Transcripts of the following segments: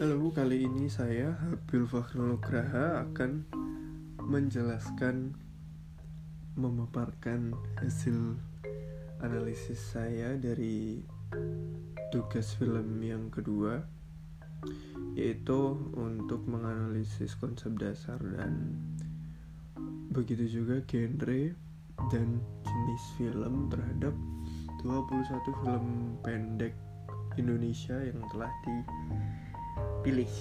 Halo, kali ini saya Habil Fakhrul Nugraha akan menjelaskan memaparkan hasil analisis saya dari tugas film yang kedua yaitu untuk menganalisis konsep dasar dan begitu juga genre dan jenis film terhadap 21 film pendek Indonesia yang telah dipilih.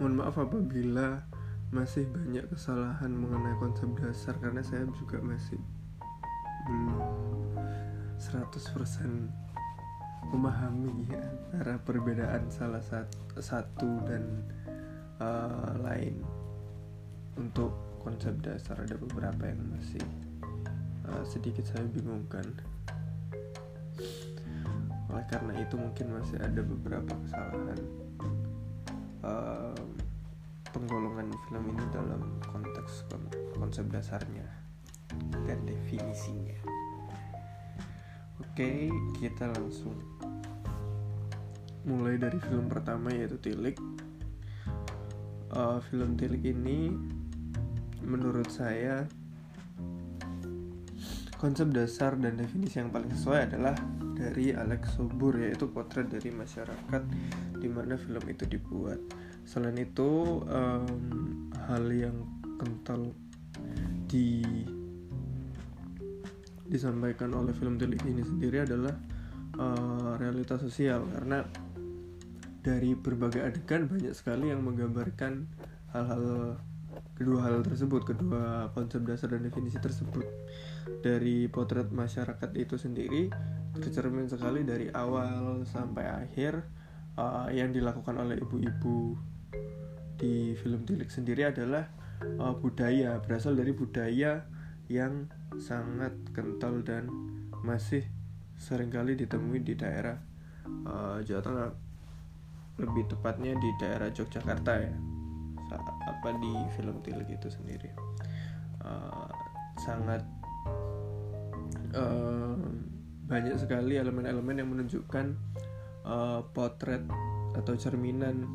Mohon maaf apabila masih banyak kesalahan mengenai konsep dasar karena saya juga masih belum 100% memahami antara perbedaan salah satu dan uh, lain untuk konsep dasar ada beberapa yang masih uh, sedikit saya bingungkan oleh karena itu mungkin masih ada beberapa kesalahan uh, penggolongan film ini dalam konteks konsep dasarnya dan definisinya. Oke kita langsung mulai dari film pertama yaitu Tilik. Uh, film Tilik ini menurut saya konsep dasar dan definisi yang paling sesuai adalah dari Alex Sobur yaitu potret dari masyarakat di mana film itu dibuat. Selain itu um, hal yang kental di disampaikan oleh film Tilik ini sendiri adalah uh, realitas sosial karena dari berbagai adegan banyak sekali yang menggambarkan hal-hal kedua hal tersebut, kedua konsep dasar dan definisi tersebut dari potret masyarakat itu sendiri tercermin sekali dari awal sampai akhir uh, yang dilakukan oleh ibu-ibu di film Tilik sendiri adalah uh, budaya berasal dari budaya yang sangat kental dan masih sering kali ditemui di daerah uh, Jawa Tengah. Lebih tepatnya di daerah Yogyakarta ya apa di film Tilik itu sendiri. Uh, sangat uh, banyak sekali elemen-elemen yang menunjukkan uh, potret atau cerminan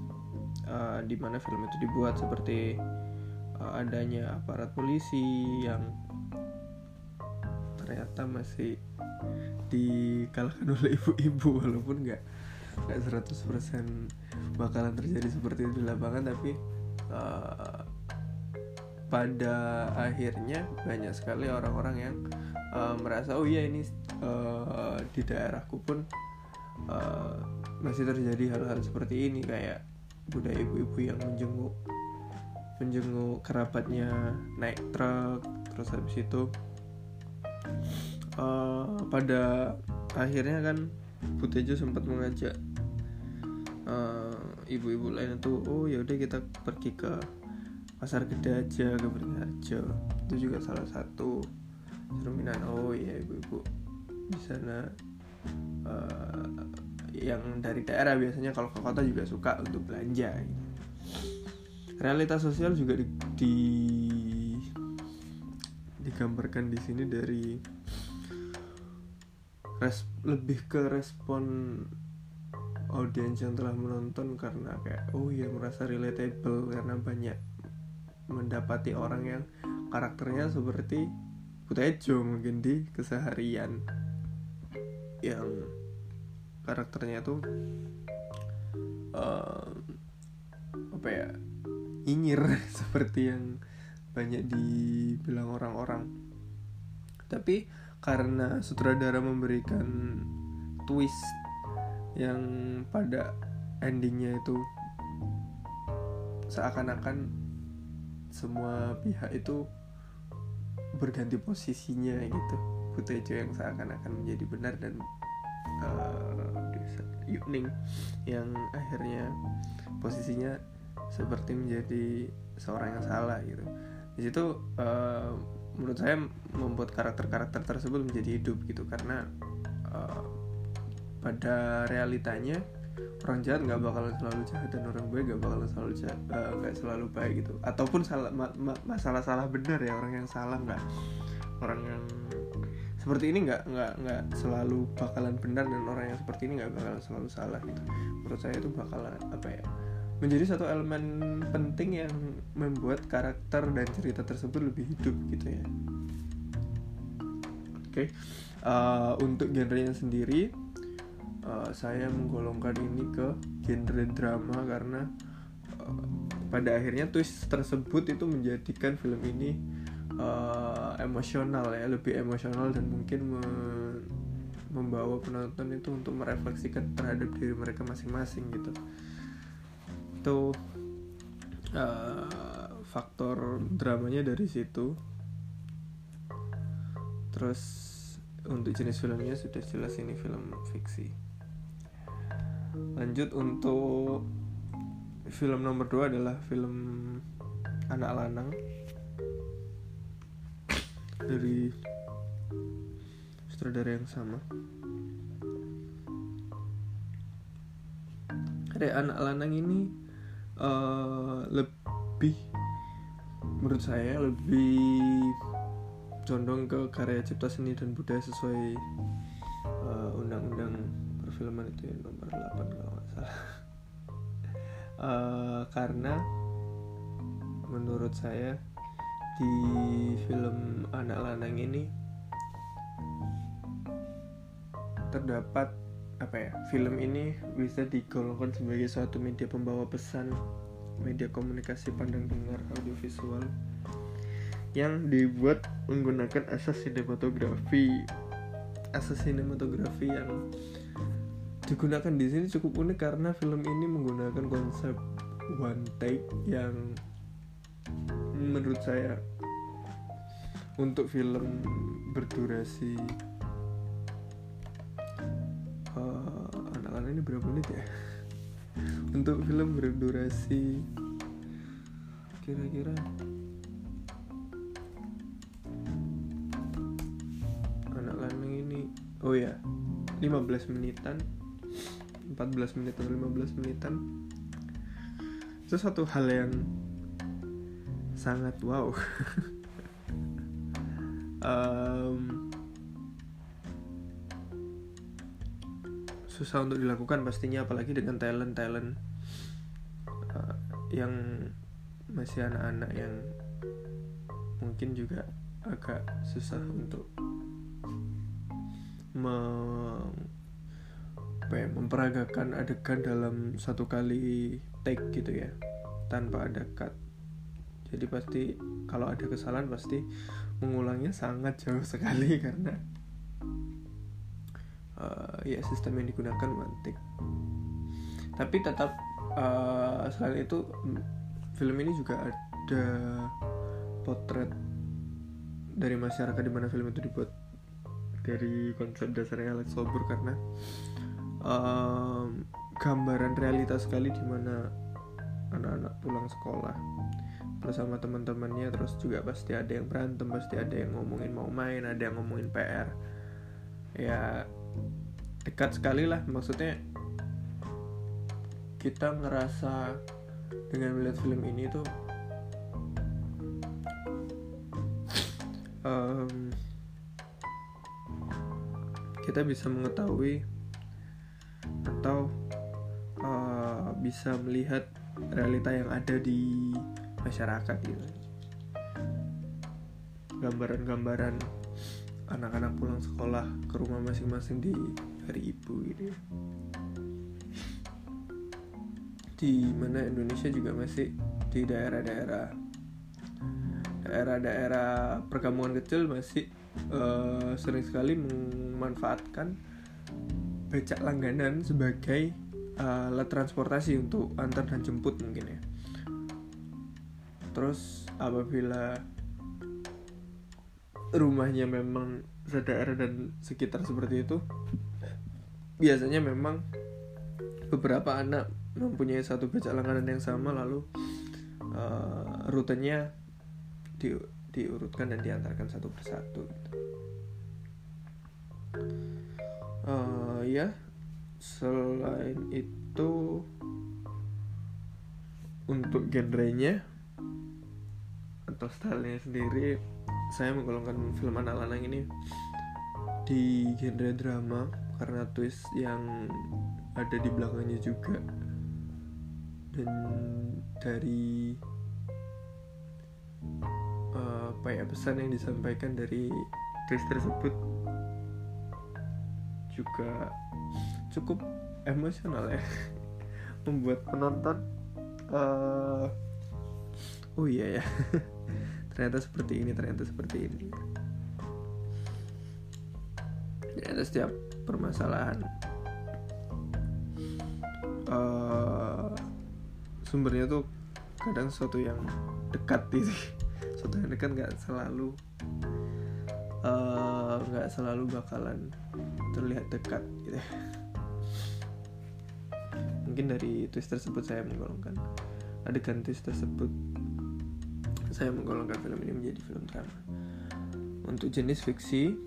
uh, di mana film itu dibuat. Seperti uh, adanya aparat polisi yang ternyata masih dikalahkan oleh ibu-ibu walaupun nggak nggak 100% bakalan terjadi seperti itu di lapangan. Tapi uh, pada akhirnya banyak sekali orang-orang yang uh, merasa oh iya ini uh, di daerahku pun uh, masih terjadi hal-hal seperti ini. Kayak budaya ibu-ibu yang menjenguk menjenguk kerabatnya naik truk terus habis itu uh, pada akhirnya kan Butejo sempat mengajak ibu-ibu uh, lain itu oh ya udah kita pergi ke pasar gede aja ke Beringharjo itu juga salah satu. Cerminan oh iya ibu-ibu. Di sana uh, yang dari daerah biasanya kalau ke kota juga suka untuk belanja gitu. realitas sosial juga di, di digambarkan di sini dari res, lebih ke respon audiens yang telah menonton karena kayak oh ya merasa relatable karena banyak mendapati orang yang karakternya seperti Putejo mungkin di keseharian yang karakternya tuh uh, apa ya inyir seperti yang banyak dibilang orang-orang. Tapi karena sutradara memberikan twist yang pada endingnya itu seakan-akan semua pihak itu berganti posisinya gitu. Butejo yang seakan-akan menjadi benar dan uh, Yuning yang akhirnya posisinya seperti menjadi seorang yang salah gitu. Di situ uh, menurut saya membuat karakter-karakter tersebut menjadi hidup gitu. Karena uh, pada realitanya orang jahat nggak bakalan selalu jahat dan orang baik nggak bakalan selalu jahat nggak uh, selalu baik gitu ataupun salah ma ma masalah salah benar ya orang yang salah nggak orang yang seperti ini nggak nggak nggak selalu bakalan benar dan orang yang seperti ini nggak bakalan selalu salah gitu menurut saya itu bakalan apa ya menjadi satu elemen penting yang membuat karakter dan cerita tersebut lebih hidup gitu ya oke okay. uh, untuk genrenya sendiri uh, saya menggolongkan ini ke genre drama karena uh, pada akhirnya twist tersebut itu menjadikan film ini uh, emosional ya lebih emosional dan mungkin me membawa penonton itu untuk merefleksikan terhadap diri mereka masing-masing gitu. Itu uh, faktor dramanya dari situ. Terus untuk jenis filmnya sudah jelas ini film fiksi lanjut untuk film nomor dua adalah film anak lanang. Dari sutradara yang sama. Ada anak lanang ini uh, lebih menurut saya lebih condong ke karya cipta seni dan budaya sesuai uh, undang-undang perfilman itu ya, nomor 8 kalau nggak salah. Uh, karena menurut saya di film anak lanang ini terdapat apa ya film ini bisa digolongkan sebagai suatu media pembawa pesan media komunikasi pandang dengar audiovisual yang dibuat menggunakan asas sinematografi asas sinematografi yang digunakan di sini cukup unik karena film ini menggunakan konsep one take yang menurut saya untuk film berdurasi uh, anak-anak ini berapa menit ya? Untuk film berdurasi kira-kira anak lanang ini oh ya 15 menitan 14 menit atau 15 menitan. Itu satu hal yang sangat wow. Um, susah untuk dilakukan pastinya apalagi dengan talent talent uh, yang masih anak-anak yang mungkin juga agak susah untuk apa ya, memperagakan adegan dalam satu kali take gitu ya tanpa ada cut. Jadi pasti kalau ada kesalahan pasti mengulangnya sangat jauh sekali karena uh, ya sistem yang digunakan mantik. Tapi tetap uh, selain itu film ini juga ada potret dari masyarakat di mana film itu dibuat dari konsep dasarnya Alex Sobur karena um, gambaran realitas sekali di mana anak-anak pulang sekolah bersama teman-temannya terus juga pasti ada yang berantem pasti ada yang ngomongin mau main ada yang ngomongin PR ya dekat sekali lah maksudnya kita ngerasa dengan melihat film ini tuh kita bisa mengetahui atau uh, bisa melihat realita yang ada di masyarakat gitu gambaran-gambaran anak-anak pulang sekolah ke rumah masing-masing di hari ibu gitu ya. di mana Indonesia juga masih di daerah-daerah daerah-daerah perkampungan kecil masih uh, sering sekali memanfaatkan becak langganan sebagai uh, alat transportasi untuk antar dan jemput mungkin ya terus apabila rumahnya memang sedaerah dan sekitar seperti itu biasanya memang beberapa anak mempunyai satu becak langganan yang sama lalu uh, rutenya di, diurutkan dan diantarkan satu persatu gitu. uh, ya. Selain itu untuk genrenya atau stylenya sendiri saya menggolongkan film anak lanang ini di genre drama karena twist yang ada di belakangnya juga. Dan dari uh, apa ya pesan yang disampaikan dari twist tersebut juga cukup emosional ya. Membuat penonton uh, oh iya ya. Ternyata seperti ini ternyata seperti ini. Ternyata setiap permasalahan. Uh, sumbernya tuh kadang sesuatu yang dekat gitu. Sesuatu yang dekat nggak selalu nggak uh, selalu bakalan terlihat dekat gitu. Mungkin dari twist tersebut saya menggolongkan. Adegan twist tersebut saya menggolongkan film ini menjadi film drama. Untuk jenis fiksi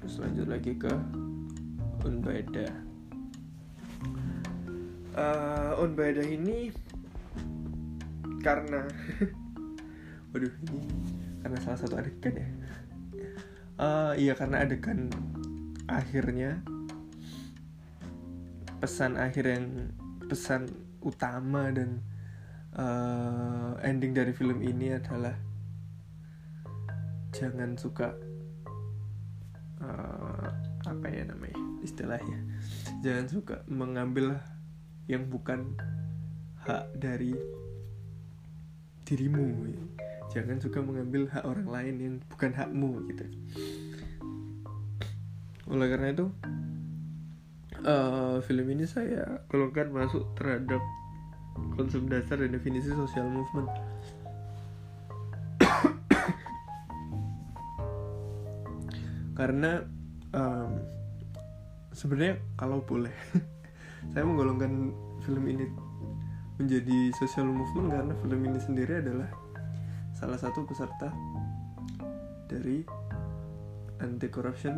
lanjut lagi ke Unbaida uh, Unbaida ini karena waduh ini karena salah satu adegan ya uh, iya karena adegan akhirnya pesan akhir yang pesan utama dan uh, ending dari film ini adalah jangan suka uh, apa ya namanya istilahnya jangan suka mengambil yang bukan hak dari dirimu. Jangan suka mengambil hak orang lain yang bukan hakmu gitu oleh karena itu uh, film ini saya golongkan masuk terhadap konsep dasar dan definisi social movement. Karena um, sebenarnya kalau boleh saya menggolongkan film ini menjadi social movement karena film ini sendiri adalah salah satu peserta dari anti corruption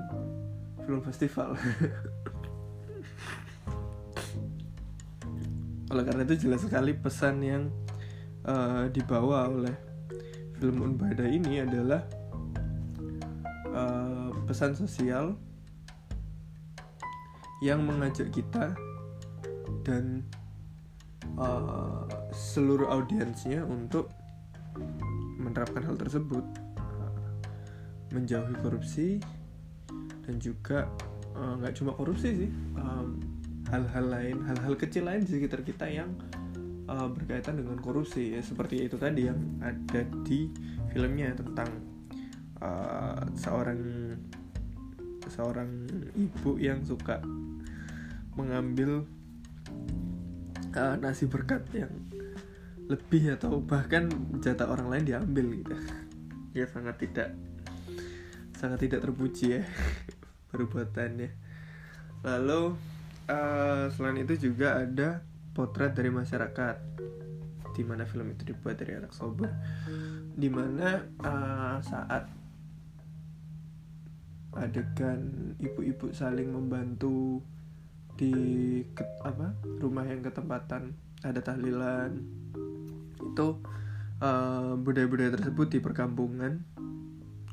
film festival. Oleh karena itu jelas sekali pesan yang uh, dibawa oleh film Unbada ini adalah uh, pesan sosial yang mengajak kita dan uh, seluruh audiensnya untuk menerapkan hal tersebut. Uh, menjauhi korupsi dan juga nggak uh, cuma korupsi sih hal-hal um, lain hal-hal kecil lain di sekitar kita yang uh, berkaitan dengan korupsi. Ya seperti itu tadi yang ada di filmnya tentang uh, seorang seorang ibu yang suka mengambil uh, nasi berkat yang lebih atau bahkan jatah orang lain diambil gitu. Ya sangat tidak sangat tidak terpuji ya perbuatannya. Lalu uh, selain itu juga ada potret dari masyarakat. Di mana film itu dibuat dari anak sober. Di mana uh, saat adegan ibu-ibu saling membantu di ke, apa rumah yang ketempatan ada tahlilan itu budaya budaya-budaya tersebut di perkampungan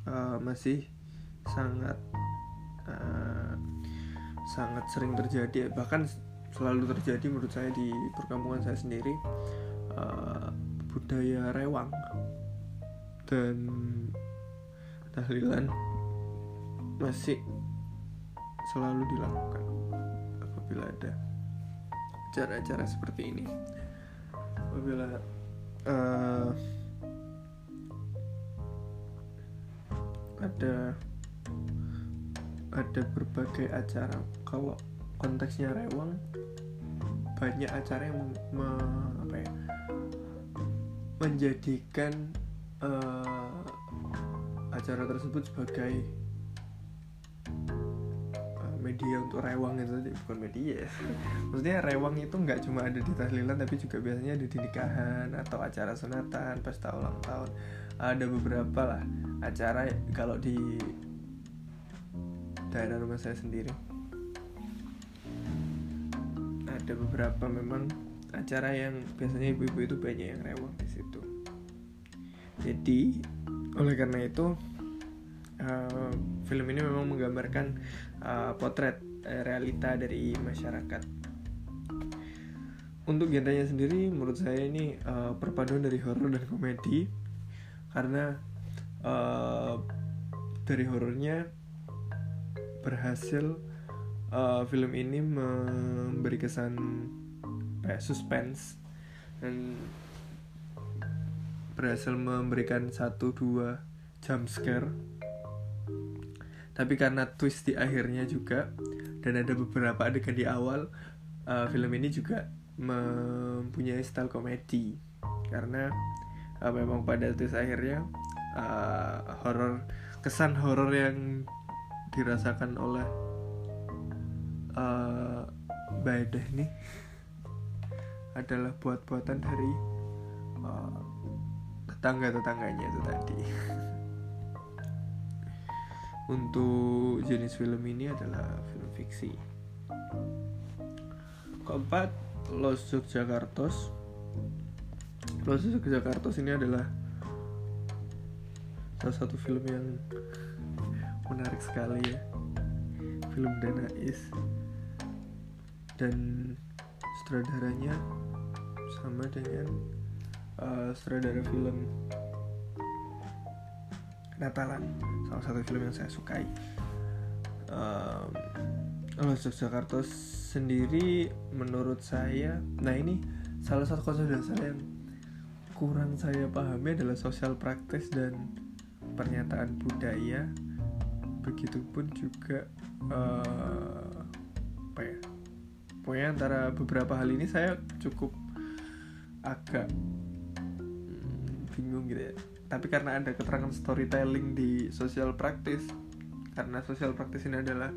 uh, masih sangat uh, sangat sering terjadi. Bahkan selalu terjadi menurut saya di perkampungan saya sendiri uh, budaya rewang dan tahlilan masih selalu dilakukan apabila ada acara-acara seperti ini. Apabila uh, ada ada berbagai acara. Kalau konteksnya rewang banyak acara yang me, apa ya, menjadikan uh, acara tersebut sebagai media untuk rewang itu tadi bukan media ya. maksudnya rewang itu nggak cuma ada di tahlilan tapi juga biasanya ada di nikahan atau acara sunatan pesta ulang tahun. Ada beberapa lah acara kalau di daerah rumah saya sendiri. Ada beberapa memang acara yang biasanya ibu-ibu itu banyak yang rewang di situ. Jadi oleh karena itu uh, film ini memang menggambarkan uh, potret uh, realita dari masyarakat. Untuk genrenya sendiri menurut saya ini uh, perpaduan dari horor dan komedi. Karena uh, dari horornya berhasil uh, film ini memberi kesan kayak suspense. Dan berhasil memberikan satu dua jump scare. Tapi karena twist di akhirnya juga dan ada beberapa adegan di awal uh, film ini juga mempunyai style komedi. Karena uh, memang pada twist akhirnya uh, horor kesan horor yang dirasakan oleh uh, Baedah nih adalah buat-buatan dari uh, tetangga-tetangganya itu tadi. Untuk jenis film ini adalah film fiksi. Keempat, Los Yogyakartos. Los Yogyakartos ini adalah salah satu film yang menarik sekali ya. Film Danais dan sutradaranya sama dengan uh, sutradara film Natalan salah satu film yang saya sukai. Um, Los Jakarta sendiri menurut saya nah ini salah satu konsep dasar yang kurang saya pahami adalah sosial praktis dan pernyataan budaya begitupun juga uh, apa ya? Pokoknya antara beberapa hal ini saya cukup agak hmm, bingung gitu ya. Tapi karena ada keterangan storytelling di social practice karena social practice ini adalah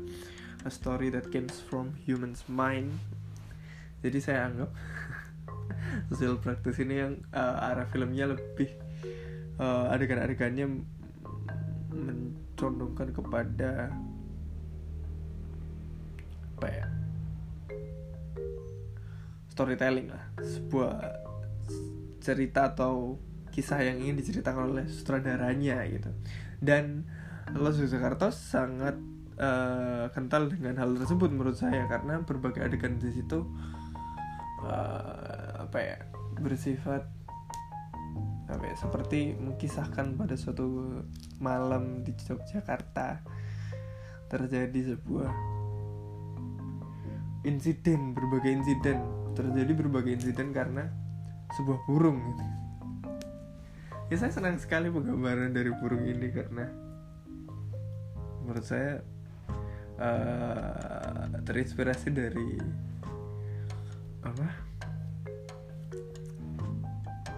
a story that comes from human's mind jadi saya anggap social practice ini yang uh, arah filmnya lebih uh, adegan-adegannya mencondongkan kepada apa ya? Storytelling lah. Sebuah cerita atau kisah yang ingin diceritakan oleh sutradaranya gitu. Dan Los Jakarta sangat uh, kental dengan hal tersebut menurut saya karena berbagai adegan di situ uh, apa ya bersifat apa seperti mengkisahkan pada suatu malam di Yogyakarta terjadi sebuah insiden berbagai insiden terjadi berbagai insiden karena sebuah burung gitu. ya saya senang sekali penggambaran dari burung ini karena menurut saya uh, terinspirasi dari apa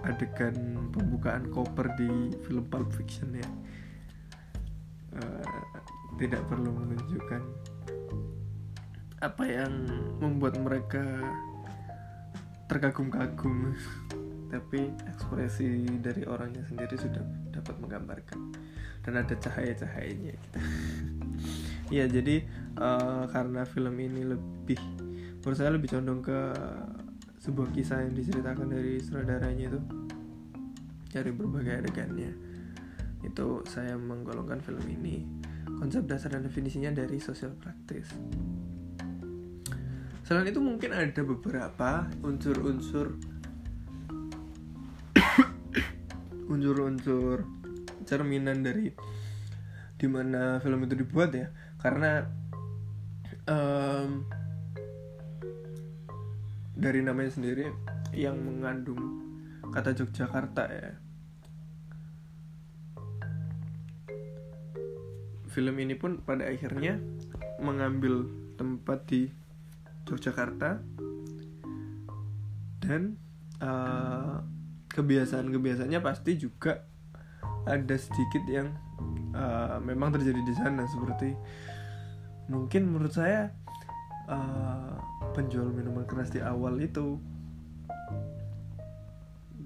adegan pembukaan koper di film Pulp Fiction ya uh, tidak perlu menunjukkan apa yang membuat mereka terkagum-kagum tapi ekspresi dari orangnya sendiri sudah dapat menggambarkan dan ada cahaya-cahayanya gitu. ya jadi uh, karena film ini lebih menurut saya lebih condong ke sebuah kisah yang diceritakan dari sutradaranya itu. Dari berbagai adegannya. Itu saya menggolongkan film ini. Konsep dasar dan definisinya dari social practice selain itu mungkin ada beberapa unsur-unsur unsur-unsur cerminan dari di mana film itu dibuat ya. Karena um, dari namanya sendiri yang mengandung kata Yogyakarta ya. Film ini pun pada akhirnya mengambil tempat di Yogyakarta dan uh, kebiasaan-kebiasaannya pasti juga ada sedikit yang uh, memang terjadi di sana. Seperti mungkin menurut saya uh, penjual minuman keras di awal itu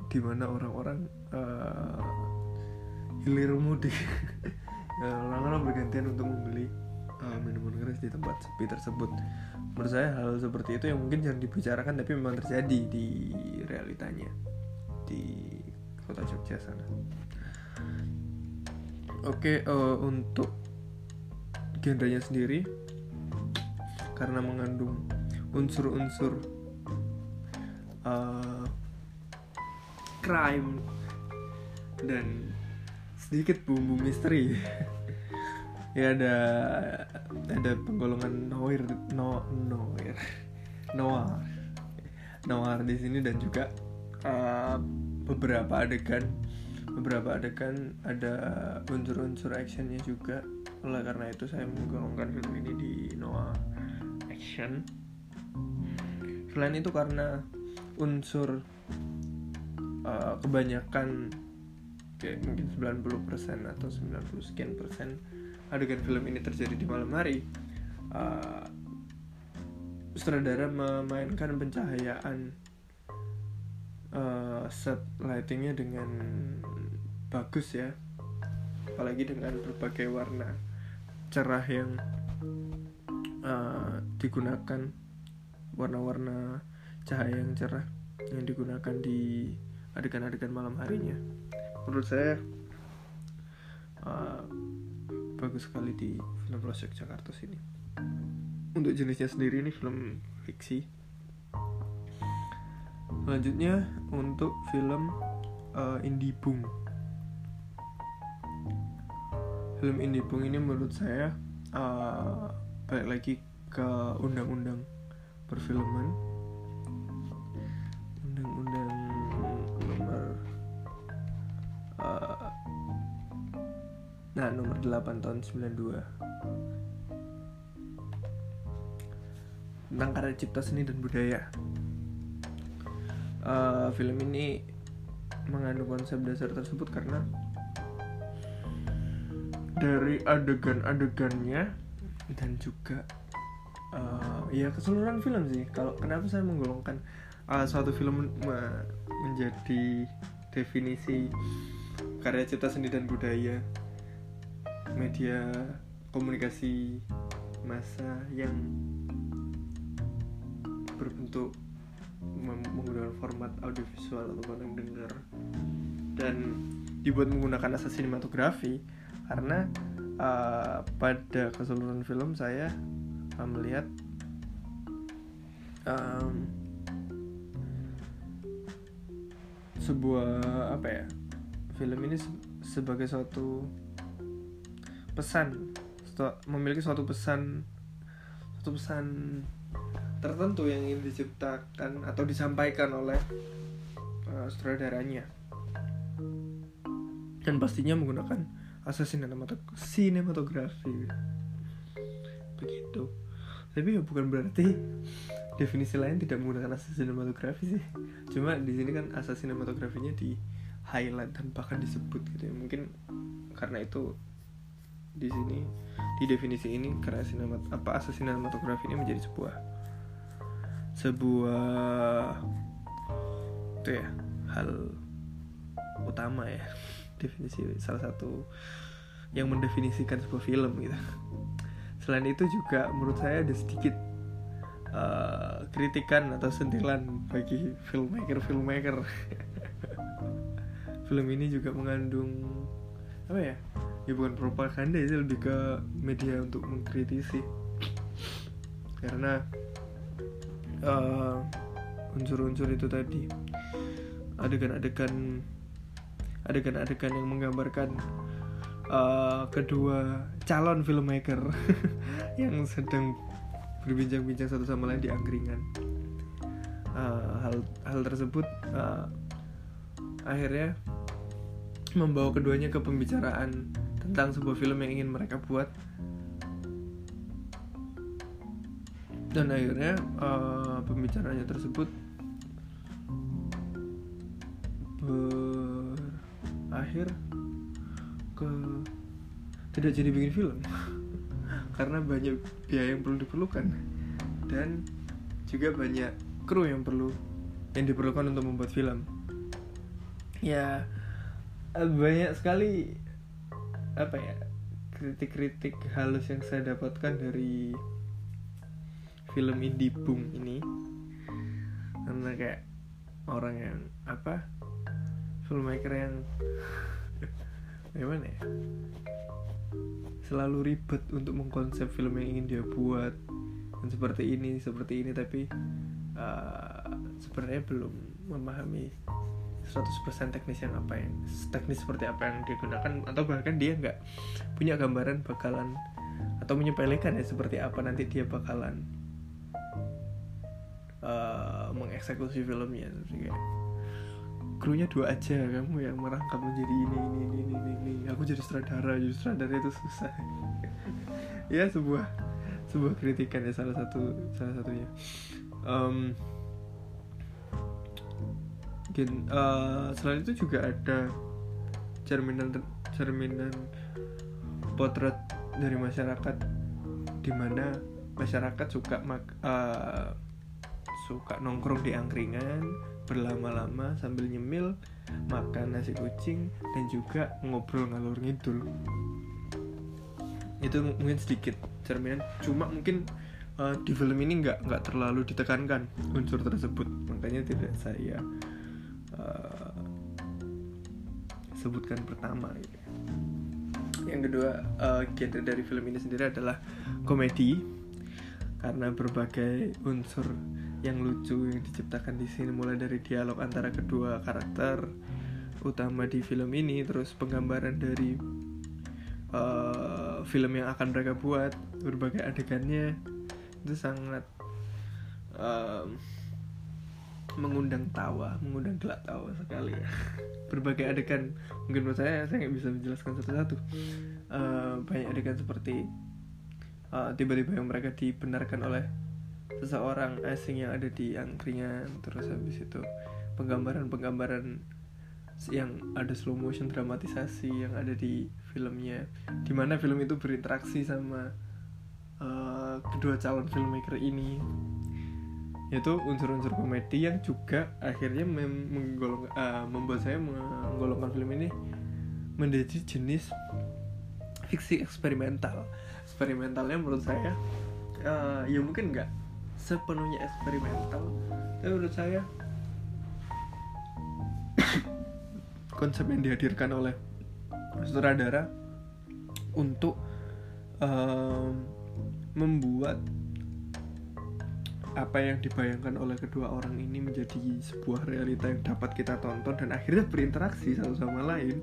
di mana orang-orang uh, hilir mudik. Orang-orang bergantian untuk membeli uh, minuman keras di tempat sepi tersebut. Menurut saya hal seperti itu yang mungkin jangan dibicarakan tapi memang terjadi di realitanya di kota Jogja sana. Oke uh, untuk genrenya sendiri karena mengandung unsur-unsur uh, crime dan sedikit bumbu misteri. Ya ada ada penggolongan noir no noir noir noir di sini dan juga uh, beberapa adegan beberapa adegan ada unsur-unsur actionnya juga. Oleh karena itu saya menggolongkan film ini di noir action selain itu karena unsur uh, kebanyakan kayak mungkin 90% atau 90 sekian persen adegan film ini terjadi di malam hari uh, sutradara memainkan pencahayaan uh, set lightingnya dengan bagus ya. Apalagi dengan berbagai warna cerah yang uh, digunakan warna-warna cahaya yang cerah yang digunakan di adegan-adegan malam harinya. Menurut saya uh, bagus sekali di film Project Jakarta sini. Untuk jenisnya sendiri ini film fiksi. Selanjutnya untuk film uh, Indie Boom. Film Indie Boom ini menurut saya uh, balik lagi ke undang-undang perfilman. Undang-undang nomor uh, nah nomor 8 tahun 92 tentang karya cipta seni dan budaya. Uh, film ini mengandung konsep dasar tersebut karena dari adegan-adegannya dan juga uh, ya keseluruhan film sih. Kalau kenapa saya menggolongkan uh, suatu film me menjadi definisi karya cipta seni dan budaya media komunikasi masa yang berbentuk menggunakan format audiovisual atau yang dengar dan dibuat menggunakan asas sinematografi karena uh, pada keseluruhan film saya uh, melihat um, sebuah apa ya film ini se sebagai suatu pesan memiliki suatu pesan suatu pesan tertentu yang ingin diciptakan atau disampaikan oleh uh, sutradaranya. Dan pastinya menggunakan asas sinematografi begitu. Tapi ya bukan berarti definisi lain tidak menggunakan asas sinematografi sih. Cuma di sini kan asas sinematografinya di highlight dan bahkan disebut gitu ya. Mungkin karena itu di sini di definisi ini karena sinemat apa asas sinematografi ini menjadi sebuah sebuah itu ya hal utama ya definisi salah satu yang mendefinisikan sebuah film gitu. Selain itu juga menurut saya ada sedikit uh, kritikan atau sentilan bagi filmmaker filmmaker film ini juga mengandung apa ya ya bukan propaganda itu lebih ke media untuk mengkritisi. Karena uh, unsur-unsur itu tadi adegan-adegan adegan-adegan yang menggambarkan uh, kedua calon filmmaker yang sedang berbincang-bincang satu sama lain di angkringan. Uh, hal hal tersebut uh, akhirnya membawa keduanya ke pembicaraan tentang sebuah film yang ingin mereka buat dan akhirnya uh, pembicaraannya tersebut berakhir ke tidak jadi bikin film. Karena banyak biaya yang perlu diperlukan. Dan juga banyak kru yang perlu yang diperlukan untuk membuat film. Ya banyak sekali apa ya kritik-kritik halus yang saya dapatkan dari film indie boom ini. Karena kayak orang yang apa filmmaker yang gimana ya? Selalu ribet untuk mengkonsep film yang ingin dia buat. Dan seperti ini seperti ini tapi uh, sebenarnya belum memahami 100% teknis yang apa yang teknis seperti apa yang digunakan atau bahkan dia nggak punya gambaran bakalan atau menyepelekan ya seperti apa nanti dia bakalan uh, mengeksekusi filmnya kayak krunya dua aja kamu yang merangkap menjadi ini ini ini ini, ini. aku jadi sutradara jadi sutradara itu susah ya sebuah sebuah kritikan ya salah satu salah satunya um, mungkin uh, selain itu juga ada cerminan cerminan potret dari masyarakat di mana masyarakat suka mak uh, suka nongkrong di angkringan berlama-lama sambil nyemil makan nasi kucing dan juga ngobrol ngalur ngidul. Itu mungkin sedikit cerminan cuma mungkin uh, di film ini nggak nggak terlalu ditekankan unsur tersebut. Makanya tidak saya uh, sebutkan pertama gitu. yang kedua uh, genre dari film ini sendiri adalah komedi. Karena berbagai unsur yang lucu yang diciptakan di sini mulai dari dialog antara kedua karakter utama di film ini terus penggambaran dari uh, film yang akan mereka buat berbagai adegannya itu sangat um, mengundang tawa mengundang gelak tawa sekali ya. Berbagai adegan mungkin menurut saya saya nggak bisa menjelaskan satu-satu. Uh, banyak adegan seperti tiba tiba-tiba yang mereka dibenarkan oleh seseorang asing yang ada di angkringan terus habis itu penggambaran-penggambaran yang ada slow motion dramatisasi yang ada di filmnya. Di mana film itu berinteraksi sama uh, kedua calon filmmaker ini. Yaitu unsur-unsur komedi yang juga akhirnya menggolong, uh, membuat saya menggolongkan film ini menjadi jenis fiksi eksperimental. Eksperimentalnya menurut saya uh, ya mungkin nggak sepenuhnya eksperimental. Tapi menurut saya konsep yang dihadirkan oleh sutradara untuk um, membuat apa yang dibayangkan oleh kedua orang ini menjadi sebuah realita yang dapat kita tonton dan akhirnya berinteraksi satu sama lain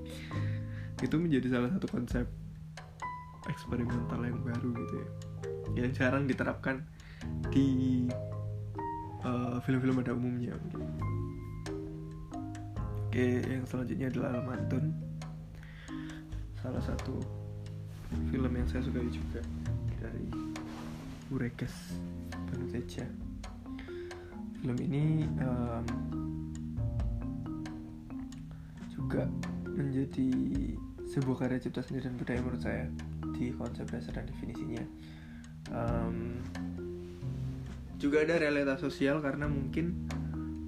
itu menjadi salah satu konsep eksperimental yang baru gitu ya. Yang jarang diterapkan di uh, film-film pada umumnya oke yang selanjutnya adalah Almantun salah satu film yang saya sukai juga dari Burekes Banu Teja film ini um, juga menjadi sebuah karya cipta seni dan budaya menurut saya di konsep dasar dan definisinya. Um, juga ada realitas sosial karena mungkin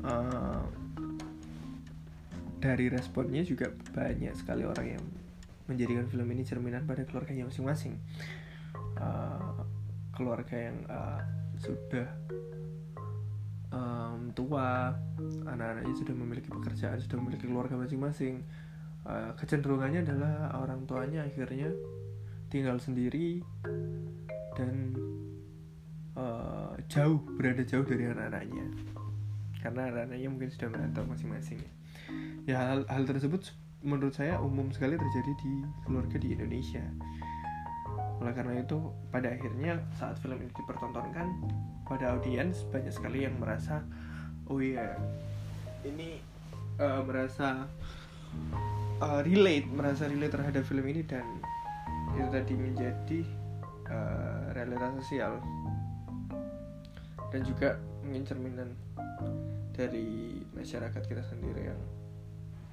uh, dari responnya juga banyak sekali orang yang menjadikan film ini cerminan pada keluarganya masing-masing. Uh, keluarga yang uh, sudah um, tua anak-anaknya sudah memiliki pekerjaan sudah memiliki keluarga masing-masing. Uh, kecenderungannya adalah orang tuanya akhirnya tinggal sendiri dan uh, jauh berada jauh dari anak-anaknya. Karena anak-anaknya mungkin sudah merantau masing-masing. Ya hal, hal tersebut menurut saya umum sekali terjadi di keluarga di Indonesia. Oleh karena itu pada akhirnya saat film ini dipertontonkan pada audiens banyak sekali yang merasa oh iya ini uh, merasa uh, relate merasa relate terhadap film ini dan itu tadi menjadi uh, realitas sosial dan juga mungkin cerminan dari masyarakat kita sendiri yang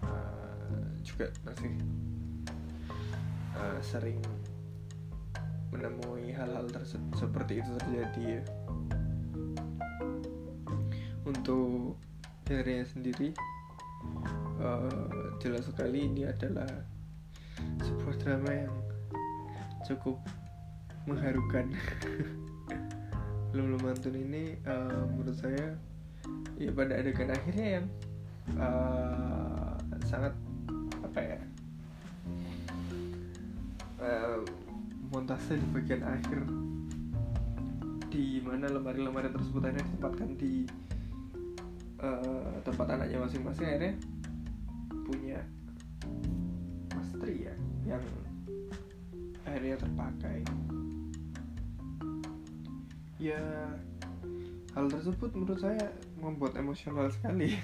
uh, juga masih uh, sering menemui hal-hal seperti itu terjadi ya. Untuk dirinya sendiri uh, jelas sekali ini adalah sebuah drama yang cukup mengharukan belum mantun ini uh, menurut saya ya pada adegan akhirnya yang uh, sangat apa ya uh, montase di bagian akhir. Di mana lemari-lemari tersebut akhirnya ditempatkan di uh, tempat anaknya masing-masing akhirnya punya mastri ya yang akhirnya terpakai ya hal tersebut menurut saya membuat emosional sekali.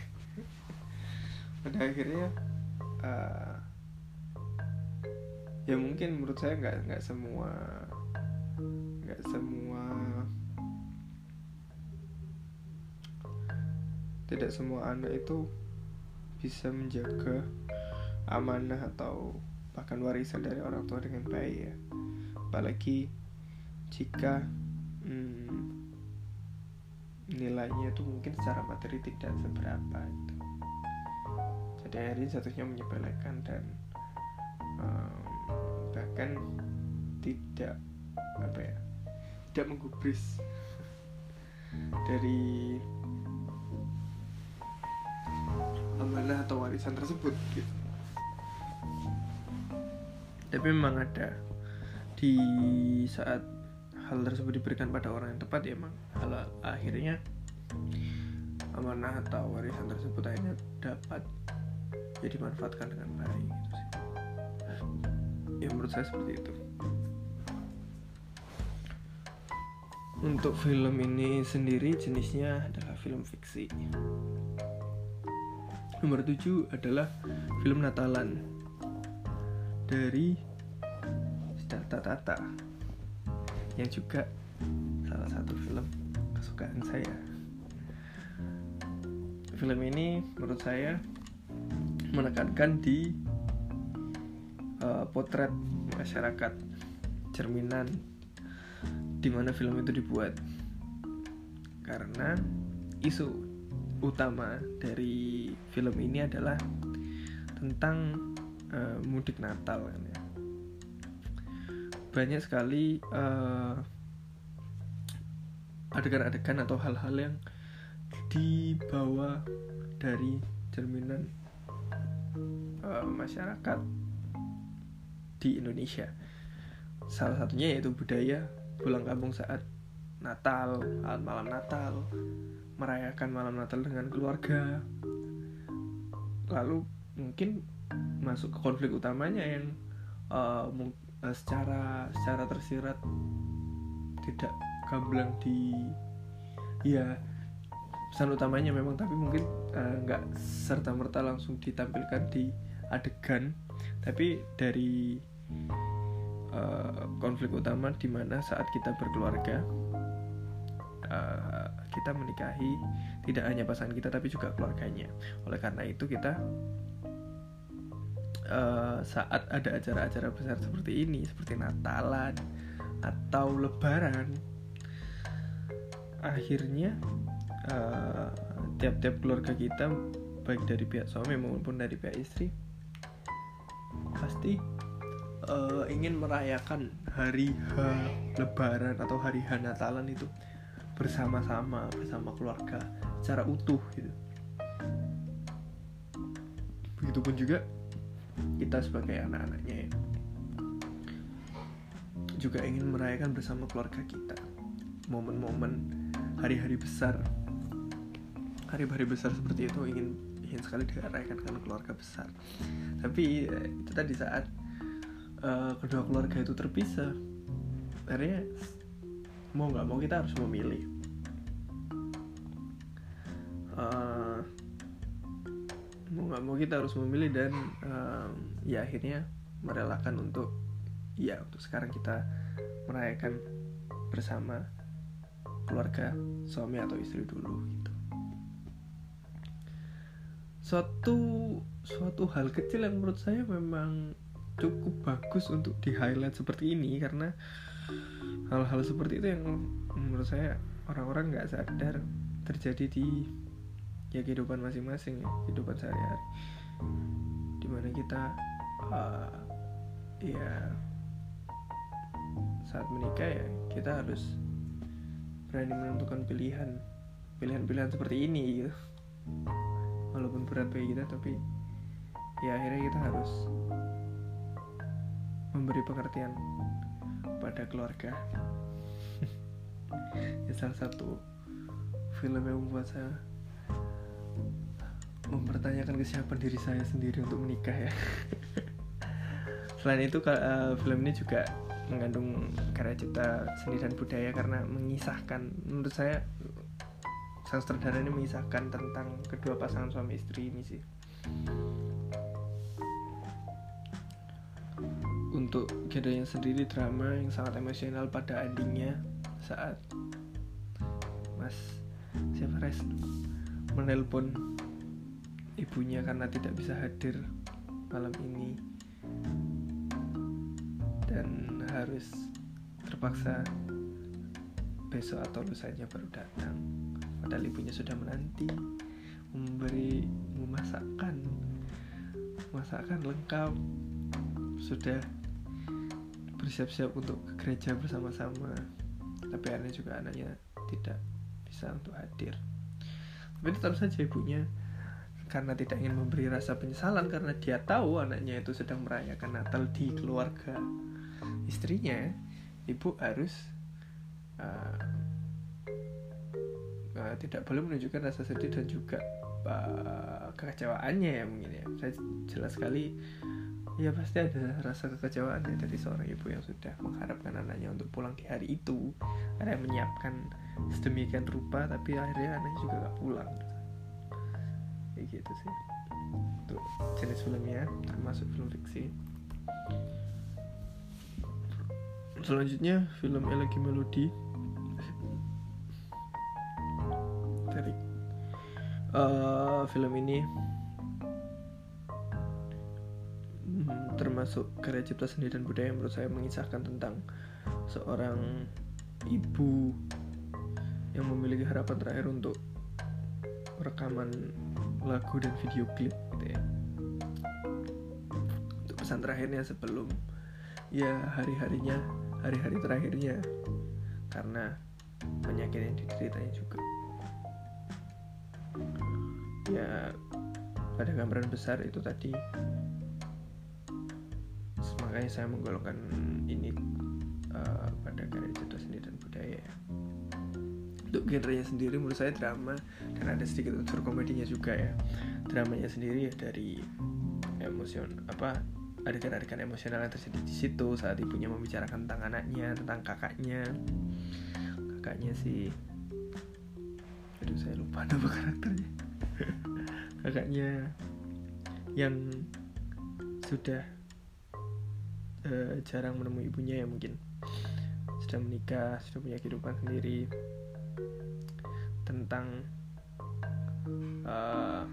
Pada akhirnya uh, ya mungkin menurut saya nggak nggak semua nggak semua tidak semua anak itu bisa menjaga amanah atau bahkan warisan dari orang tua dengan baik ya. Apalagi jika hmm, nilainya itu mungkin secara materi tidak seberapa itu. Jadi akhirnya jatuhnya menyepelekan dan um, bahkan tidak apa ya tidak menggubris dari amanah atau warisan tersebut gitu. Tapi memang ada di saat hal tersebut diberikan pada orang yang tepat ya emang hal akhirnya amanah atau warisan tersebut akhirnya dapat ya dimanfaatkan dengan baik gitu ya menurut saya seperti itu. Untuk film ini sendiri jenisnya adalah film fiksi. Nomor 7 adalah film Natalan dari Siddhartha Tata yang juga salah satu film kesukaan saya. Film ini menurut saya menekankan di uh, potret masyarakat cerminan di mana film itu dibuat. Karena isu utama dari film ini adalah tentang uh, mudik Natal kan ya banyak sekali uh, adegan-adegan atau hal-hal yang dibawa dari cerminan uh, masyarakat di Indonesia. Salah satunya yaitu budaya pulang kampung saat Natal, malam Natal, merayakan malam Natal dengan keluarga. Lalu mungkin masuk ke konflik utamanya yang uh, secara secara tersirat tidak gamblang di ya pesan utamanya memang tapi mungkin nggak uh, serta merta langsung ditampilkan di adegan. Tapi dari uh, konflik utama di mana saat kita berkeluarga uh, kita menikahi tidak hanya pasangan kita tapi juga keluarganya. Oleh karena itu kita uh, saat ada acara-acara besar seperti ini seperti Natalan atau Lebaran akhirnya tiap-tiap uh, keluarga kita baik dari pihak suami maupun dari pihak istri pasti uh, ingin merayakan hari H Lebaran atau hari H Natalan itu bersama-sama bersama keluarga secara utuh gitu. Begitupun juga kita sebagai anak-anaknya ya. Juga ingin merayakan bersama keluarga kita. Momen-momen hari-hari besar. Hari-hari besar seperti itu ingin ingin sekali dirayakan dengan keluarga besar. Tapi ya, itu tadi saat uh, kedua keluarga itu terpisah. Akhirnya mau nggak mau kita harus memilih. Uh, mau nggak mau kita harus memilih dan um, ya akhirnya merelakan untuk ya untuk sekarang kita merayakan bersama keluarga suami atau istri dulu gitu. Suatu suatu hal kecil yang menurut saya memang cukup bagus untuk di highlight seperti ini karena hal-hal seperti itu yang menurut saya orang-orang nggak sadar terjadi di ya kehidupan masing-masing ya kehidupan sehari-hari. Di mana kita uh, ya saat menikah ya kita harus berani menentukan pilihan. Pilihan-pilihan seperti ini gitu. Walaupun berat bagi kita tapi ya akhirnya kita harus memberi pengertian kepada keluarga. Ya salah satu film yang membuat saya mempertanyakan kesiapan diri saya sendiri untuk menikah ya. Selain itu uh, film ini juga mengandung karya cipta seni dan budaya karena mengisahkan menurut saya sang sutradara ini mengisahkan tentang kedua pasangan suami istri ini sih. Untuk genrenya sendiri drama yang sangat emosional pada endingnya saat Mas siapa res menelpon ibunya karena tidak bisa hadir malam ini. Dan harus terpaksa besok atau lusanya baru datang. Padahal ibunya sudah menanti memberi memasakkan masakan lengkap. Sudah bersiap-siap untuk ke gereja bersama-sama. Tapi aneh juga anaknya tidak bisa untuk hadir. Tapi tetap saja ibunya karena tidak ingin memberi rasa penyesalan karena dia tahu anaknya itu sedang merayakan Natal di keluarga istrinya ibu harus uh, uh, tidak boleh menunjukkan rasa sedih dan juga uh, kekecewaannya ya mungkin ya. Saya jelas sekali ya pasti ada rasa kekecewaan ya dari seorang ibu yang sudah mengharapkan anaknya untuk pulang di hari itu. Ada yang menyiapkan sedemikian rupa tapi akhirnya anaknya juga gak pulang kayak gitu sih. Untuk jenis filmnya termasuk film fiksi. Selanjutnya film Elegi Melodi dari uh, film ini hmm, termasuk karya cipta seni dan budaya yang menurut saya mengisahkan tentang seorang ibu yang memiliki harapan terakhir untuk rekaman lagu dan video klip gitu ya. Untuk pesan terakhirnya sebelum ya hari-harinya hari-hari terakhirnya. Karena penyakit yang dideritanya juga. Ya pada gambaran besar itu tadi. Makanya saya menggolongkan ini uh, pada karya cipta seni dan budaya untuk genrenya sendiri menurut saya drama dan ada sedikit unsur komedinya juga ya. Dramanya sendiri ya dari emosion apa adegan-adegan emosional yang terjadi di situ saat ibunya membicarakan tentang anaknya tentang kakaknya. Kakaknya si aduh saya lupa nama karakternya. Kakaknya yang sudah uh, jarang menemui ibunya ya mungkin. Sudah menikah sudah punya kehidupan sendiri tentang uh,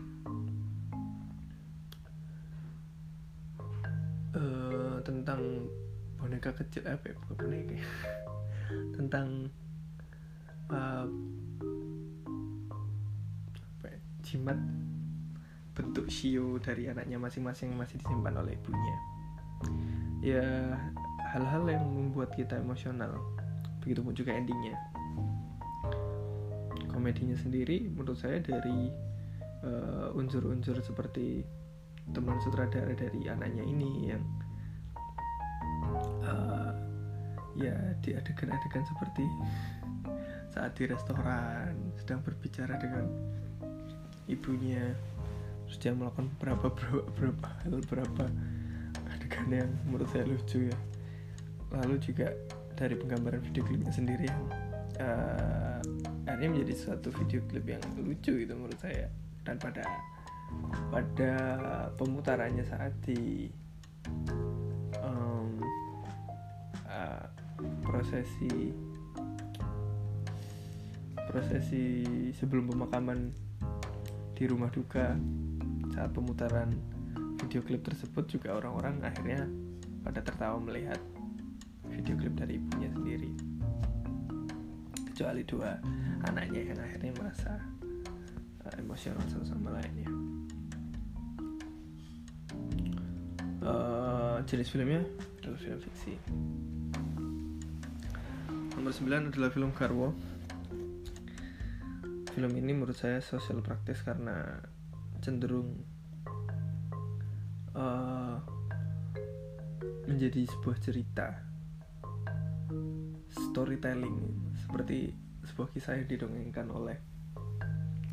uh, tentang boneka kecil apa ya boneka ya. tentang uh, apa ya, jimat bentuk shio dari anaknya masing-masing masih disimpan oleh ibunya. Ya hal-hal yang membuat kita emosional. Begitupun juga endingnya komedinya sendiri menurut saya dari unsur-unsur uh, seperti teman sutradara dari anaknya ini yang uh, ya di adegan-adegan seperti saat di restoran sedang berbicara dengan ibunya terus dia melakukan beberapa beberapa hal beberapa adegan yang menurut saya lucu ya. Lalu juga dari penggambaran video klipnya sendiri yang uh, akhirnya menjadi suatu video klip yang lucu gitu menurut saya. Dan pada pada pemutarannya saat di um, uh, prosesi prosesi sebelum pemakaman di rumah duka saat pemutaran video klip tersebut juga orang-orang akhirnya pada tertawa melihat video klip dari ibunya sendiri kecuali dua anaknya yang akhirnya merasa uh, emosional satu sama lainnya. Uh, jenis filmnya? Adalah film fiksi. Nomor 9 adalah film Garwo. Film ini menurut saya sosial praktis karena cenderung uh, menjadi sebuah cerita storytelling seperti sebuah kisah yang didongengkan oleh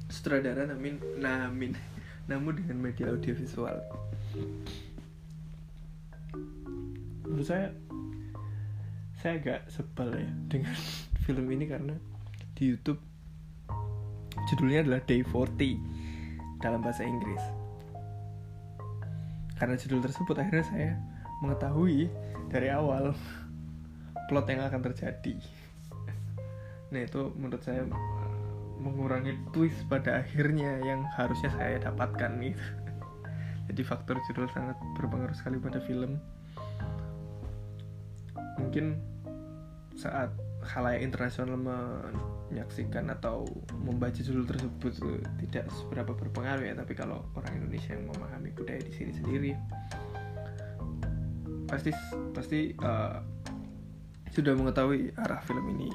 sutradara namin namin namun dengan media audiovisual. Menurut saya saya agak sebel ya dengan film ini karena di YouTube judulnya adalah Day 40 dalam bahasa Inggris. Karena judul tersebut akhirnya saya mengetahui dari awal plot yang akan terjadi nah itu menurut saya mengurangi twist pada akhirnya yang harusnya saya dapatkan gitu jadi faktor judul sangat berpengaruh sekali pada film. Mungkin saat khalayak internasional menyaksikan atau membaca judul tersebut tidak seberapa berpengaruh ya. Tapi kalau orang Indonesia yang memahami budaya di sini sendiri pasti pasti uh, sudah mengetahui arah film ini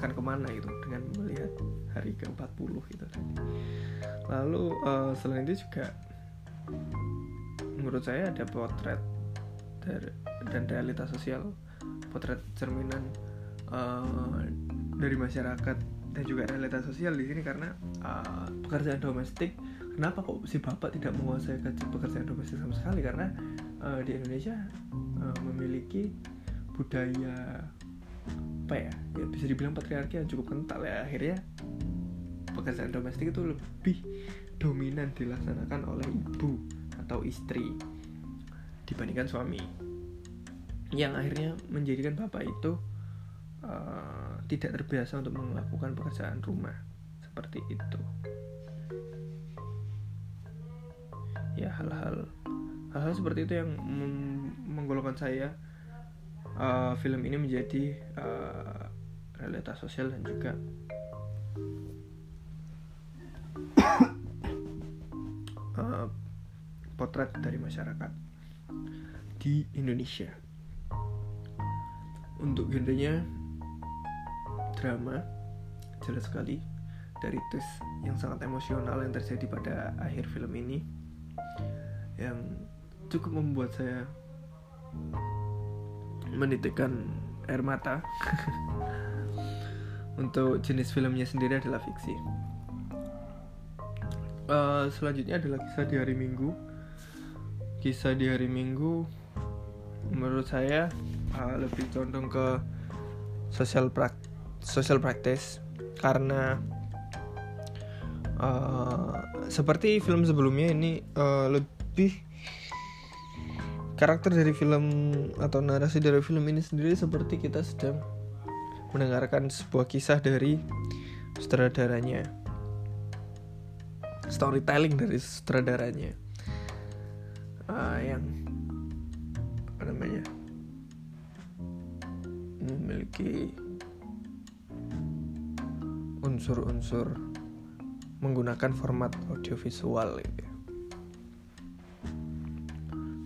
akan ke mana gitu dengan melihat hari ke-40 gitu tadi. Lalu uh, selain itu juga menurut saya ada potret dan realitas sosial, potret cerminan uh, dari masyarakat dan juga realitas sosial di sini karena uh, pekerjaan domestik kenapa kok si bapak tidak menguasai pekerjaan domestik sama sekali karena uh, di Indonesia uh, memiliki budaya apa ya ya bisa dibilang patriarki yang cukup kental ya. Akhirnya pekerjaan domestik itu lebih dominan dilaksanakan oleh ibu atau istri dibandingkan suami. Yang akhirnya menjadikan bapak itu uh, tidak terbiasa untuk melakukan pekerjaan rumah. Seperti itu. Ya hal-hal hal-hal seperti itu yang menggolongkan saya uh, film ini menjadi uh, realitas sosial dan juga uh, potret dari masyarakat di Indonesia. Untuk genrenya drama jelas sekali dari tes yang sangat emosional yang terjadi pada akhir film ini yang cukup membuat saya menitikkan air mata. Untuk jenis filmnya sendiri adalah fiksi. Uh, selanjutnya adalah kisah di hari minggu. Kisah di hari minggu menurut saya uh, lebih condong ke social prak social practice karena uh, seperti film sebelumnya ini uh, lebih karakter dari film atau narasi dari film ini sendiri seperti kita sedang mendengarkan sebuah kisah dari sutradaranya. Storytelling dari sutradaranya. Uh, yang apa namanya? Memiliki unsur-unsur menggunakan format audiovisual gitu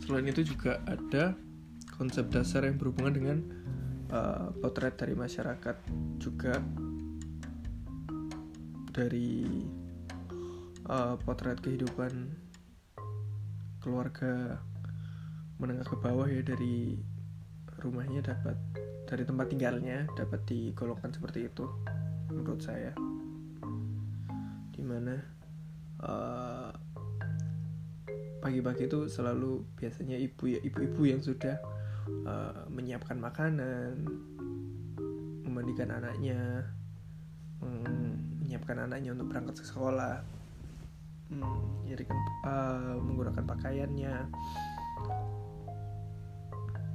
Selain itu juga ada konsep dasar yang berhubungan dengan uh, potret dari masyarakat juga. Dari uh, potret kehidupan keluarga menengah ke bawah ya dari rumahnya dapat dari tempat tinggalnya dapat digolongkan seperti itu menurut saya. Di mana uh, pagi-pagi itu selalu biasanya ibu ya ibu-ibu yang sudah uh, menyiapkan makanan memandikan anaknya mm, menyiapkan anaknya untuk berangkat ke sekolah mm, uh, menggunakan pakaiannya.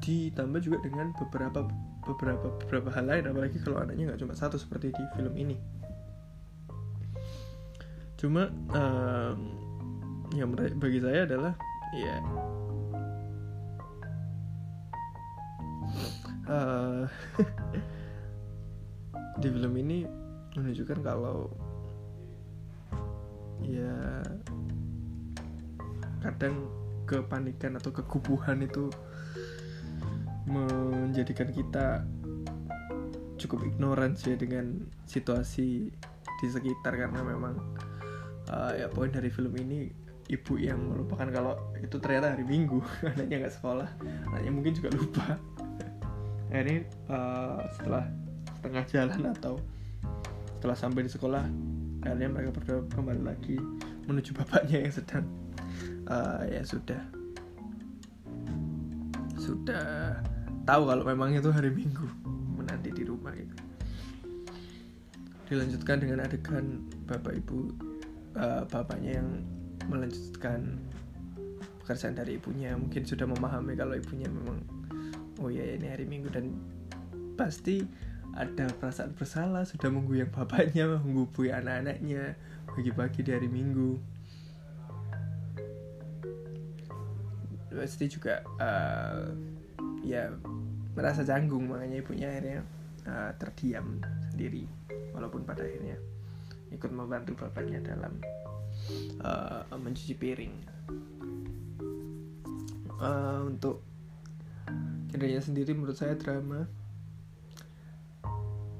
Ditambah juga dengan beberapa beberapa beberapa hal lain apalagi kalau anaknya nggak cuma satu seperti di film ini. Cuma um, yang bagi saya adalah ya uh, di film ini menunjukkan kalau ya kadang kepanikan atau kekubuhan itu menjadikan kita cukup ignoran sih dengan situasi di sekitar karena memang uh, ya poin dari film ini ibu yang melupakan kalau itu ternyata hari minggu anaknya nggak sekolah anaknya mungkin juga lupa. Nah, ini uh, setelah tengah jalan atau setelah sampai di sekolah akhirnya mereka berdua kembali lagi menuju bapaknya yang sedang uh, ya sudah sudah tahu kalau memang itu hari minggu menanti di rumah itu. Dilanjutkan dengan adegan bapak ibu uh, bapaknya yang melanjutkan pekerjaan dari ibunya. Mungkin sudah memahami kalau ibunya memang oh ya ini hari minggu. Dan pasti ada perasaan bersalah sudah mengguyang bapaknya menggubui anak-anaknya pagi-pagi di hari minggu. Pasti juga uh, ya merasa canggung. Makanya ibunya akhirnya uh, terdiam sendiri. Walaupun pada akhirnya ikut membantu bapaknya dalam uh, mencuci piring. Uh, untuk genrenya sendiri menurut saya drama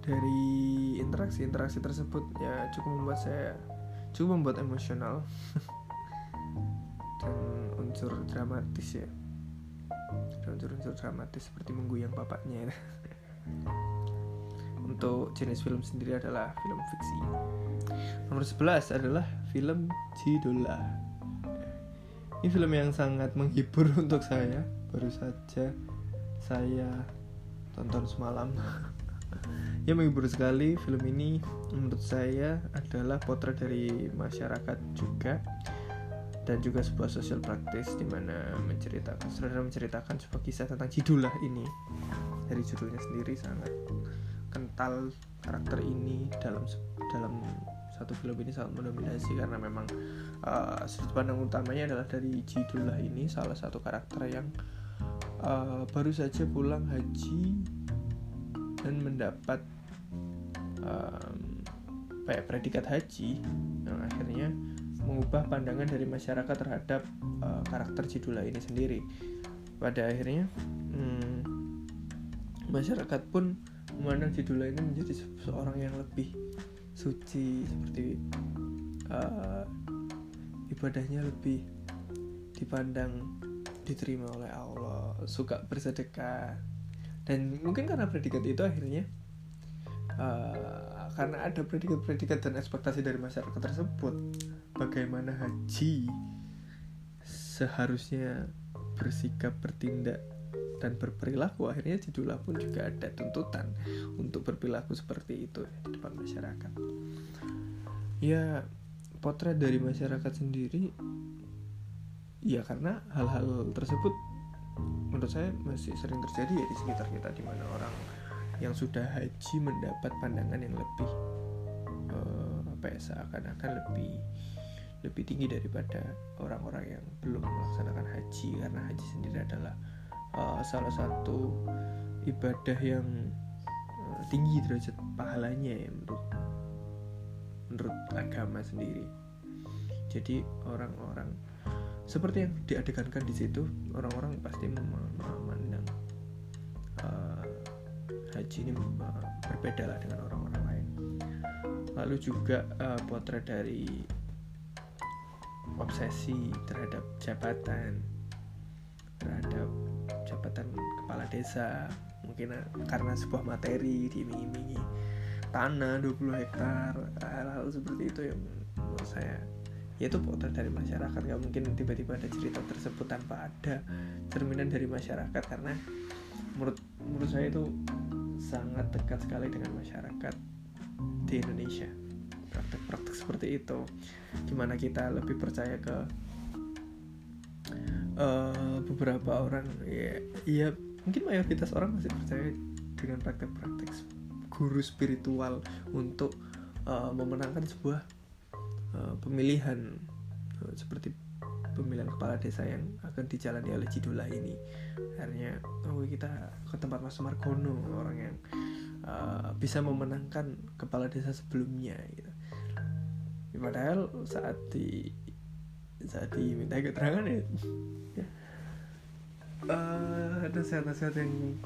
dari interaksi-interaksi tersebut ya cukup membuat saya cukup membuat emosional dan unsur dramatis ya. Ada unsur-unsur dramatis seperti mengguyang bapaknya untuk jenis film sendiri adalah film fiksi. Nomor 11 adalah film Jidola ini film yang sangat menghibur untuk saya. Baru saja saya tonton semalam. Ya menghibur sekali film ini menurut saya adalah potret dari masyarakat juga dan juga sebuah sosial praktis di mana menceritakan saudara menceritakan sebuah kisah tentang jidulah ini. Dari judulnya sendiri sangat kental karakter ini dalam dalam satu film ini sangat mendominasi karena memang uh, sudut pandang utamanya adalah dari Jidullah ini salah satu karakter yang uh, baru saja pulang haji dan mendapat um, predikat haji yang akhirnya mengubah pandangan dari masyarakat terhadap uh, karakter Jidula ini sendiri. Pada akhirnya hmm, masyarakat pun memandang Jidula ini menjadi seorang yang lebih suci seperti uh, ibadahnya lebih dipandang diterima oleh Allah suka bersedekah. Dan mungkin karena predikat itu akhirnya uh, karena ada predikat-predikat dan ekspektasi dari masyarakat tersebut bagaimana haji seharusnya bersikap bertindak dan berperilaku akhirnya judulnya pun juga ada tuntutan untuk berperilaku seperti itu di depan masyarakat. Ya potret dari masyarakat sendiri ya karena hal-hal tersebut menurut saya masih sering terjadi ya di sekitar kita di mana orang yang sudah haji mendapat pandangan yang lebih uh, apa ya seakan-akan lebih lebih tinggi daripada orang-orang yang belum melaksanakan haji. Karena haji sendiri adalah uh, salah satu ibadah yang uh, tinggi derajat pahalanya ya menurut menurut agama sendiri. Jadi orang-orang seperti yang diadegankan di situ orang-orang pasti memandang uh, haji ini berbeda lah dengan orang-orang lain. Lalu juga uh, potret dari obsesi terhadap jabatan terhadap kepala desa. Mungkin karena sebuah materi diiming-imingi. Tanah 20 hektar hal-hal seperti itu yang menurut saya. Ya itu potret dari masyarakat. Nggak mungkin tiba-tiba ada cerita tersebut tanpa ada cerminan dari masyarakat karena menurut menurut saya itu sangat dekat sekali dengan masyarakat di Indonesia. Praktek-praktek seperti itu. Gimana kita lebih percaya ke uh, beberapa orang? Ya ya mungkin mayoritas orang masih percaya dengan praktek-praktek guru spiritual untuk uh, memenangkan sebuah Eh, pemilihan uh, seperti pemilihan kepala desa yang akan dijalani oleh Cidula ini. Akhirnya oh kita ke tempat Mas Margono orang yang uh, bisa memenangkan kepala desa sebelumnya gitu. Padahal saat di saat diminta keterangan ya uh, nasihat-nasihat yang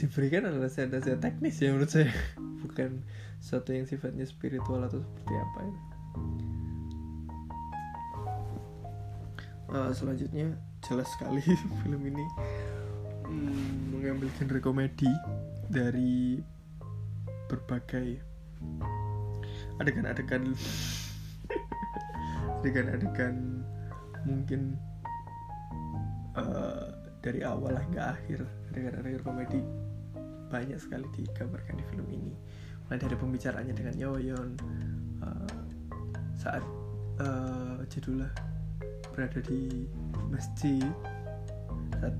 diberikan adalah nasihat-nasihat teknis ya menurut saya. Bukan sesuatu yang sifatnya spiritual atau seperti apa itu uh, selanjutnya jelas sekali film ini hmm, mengambil genre komedi dari berbagai adegan-adegan. Adegan-adegan mungkin dari awal hingga akhir adegan-adegan komedi banyak sekali digambarkan di film ini. Mulai dari pembicaraannya dengan Yoyon uh, saat uh, Jedullah berada di masjid saat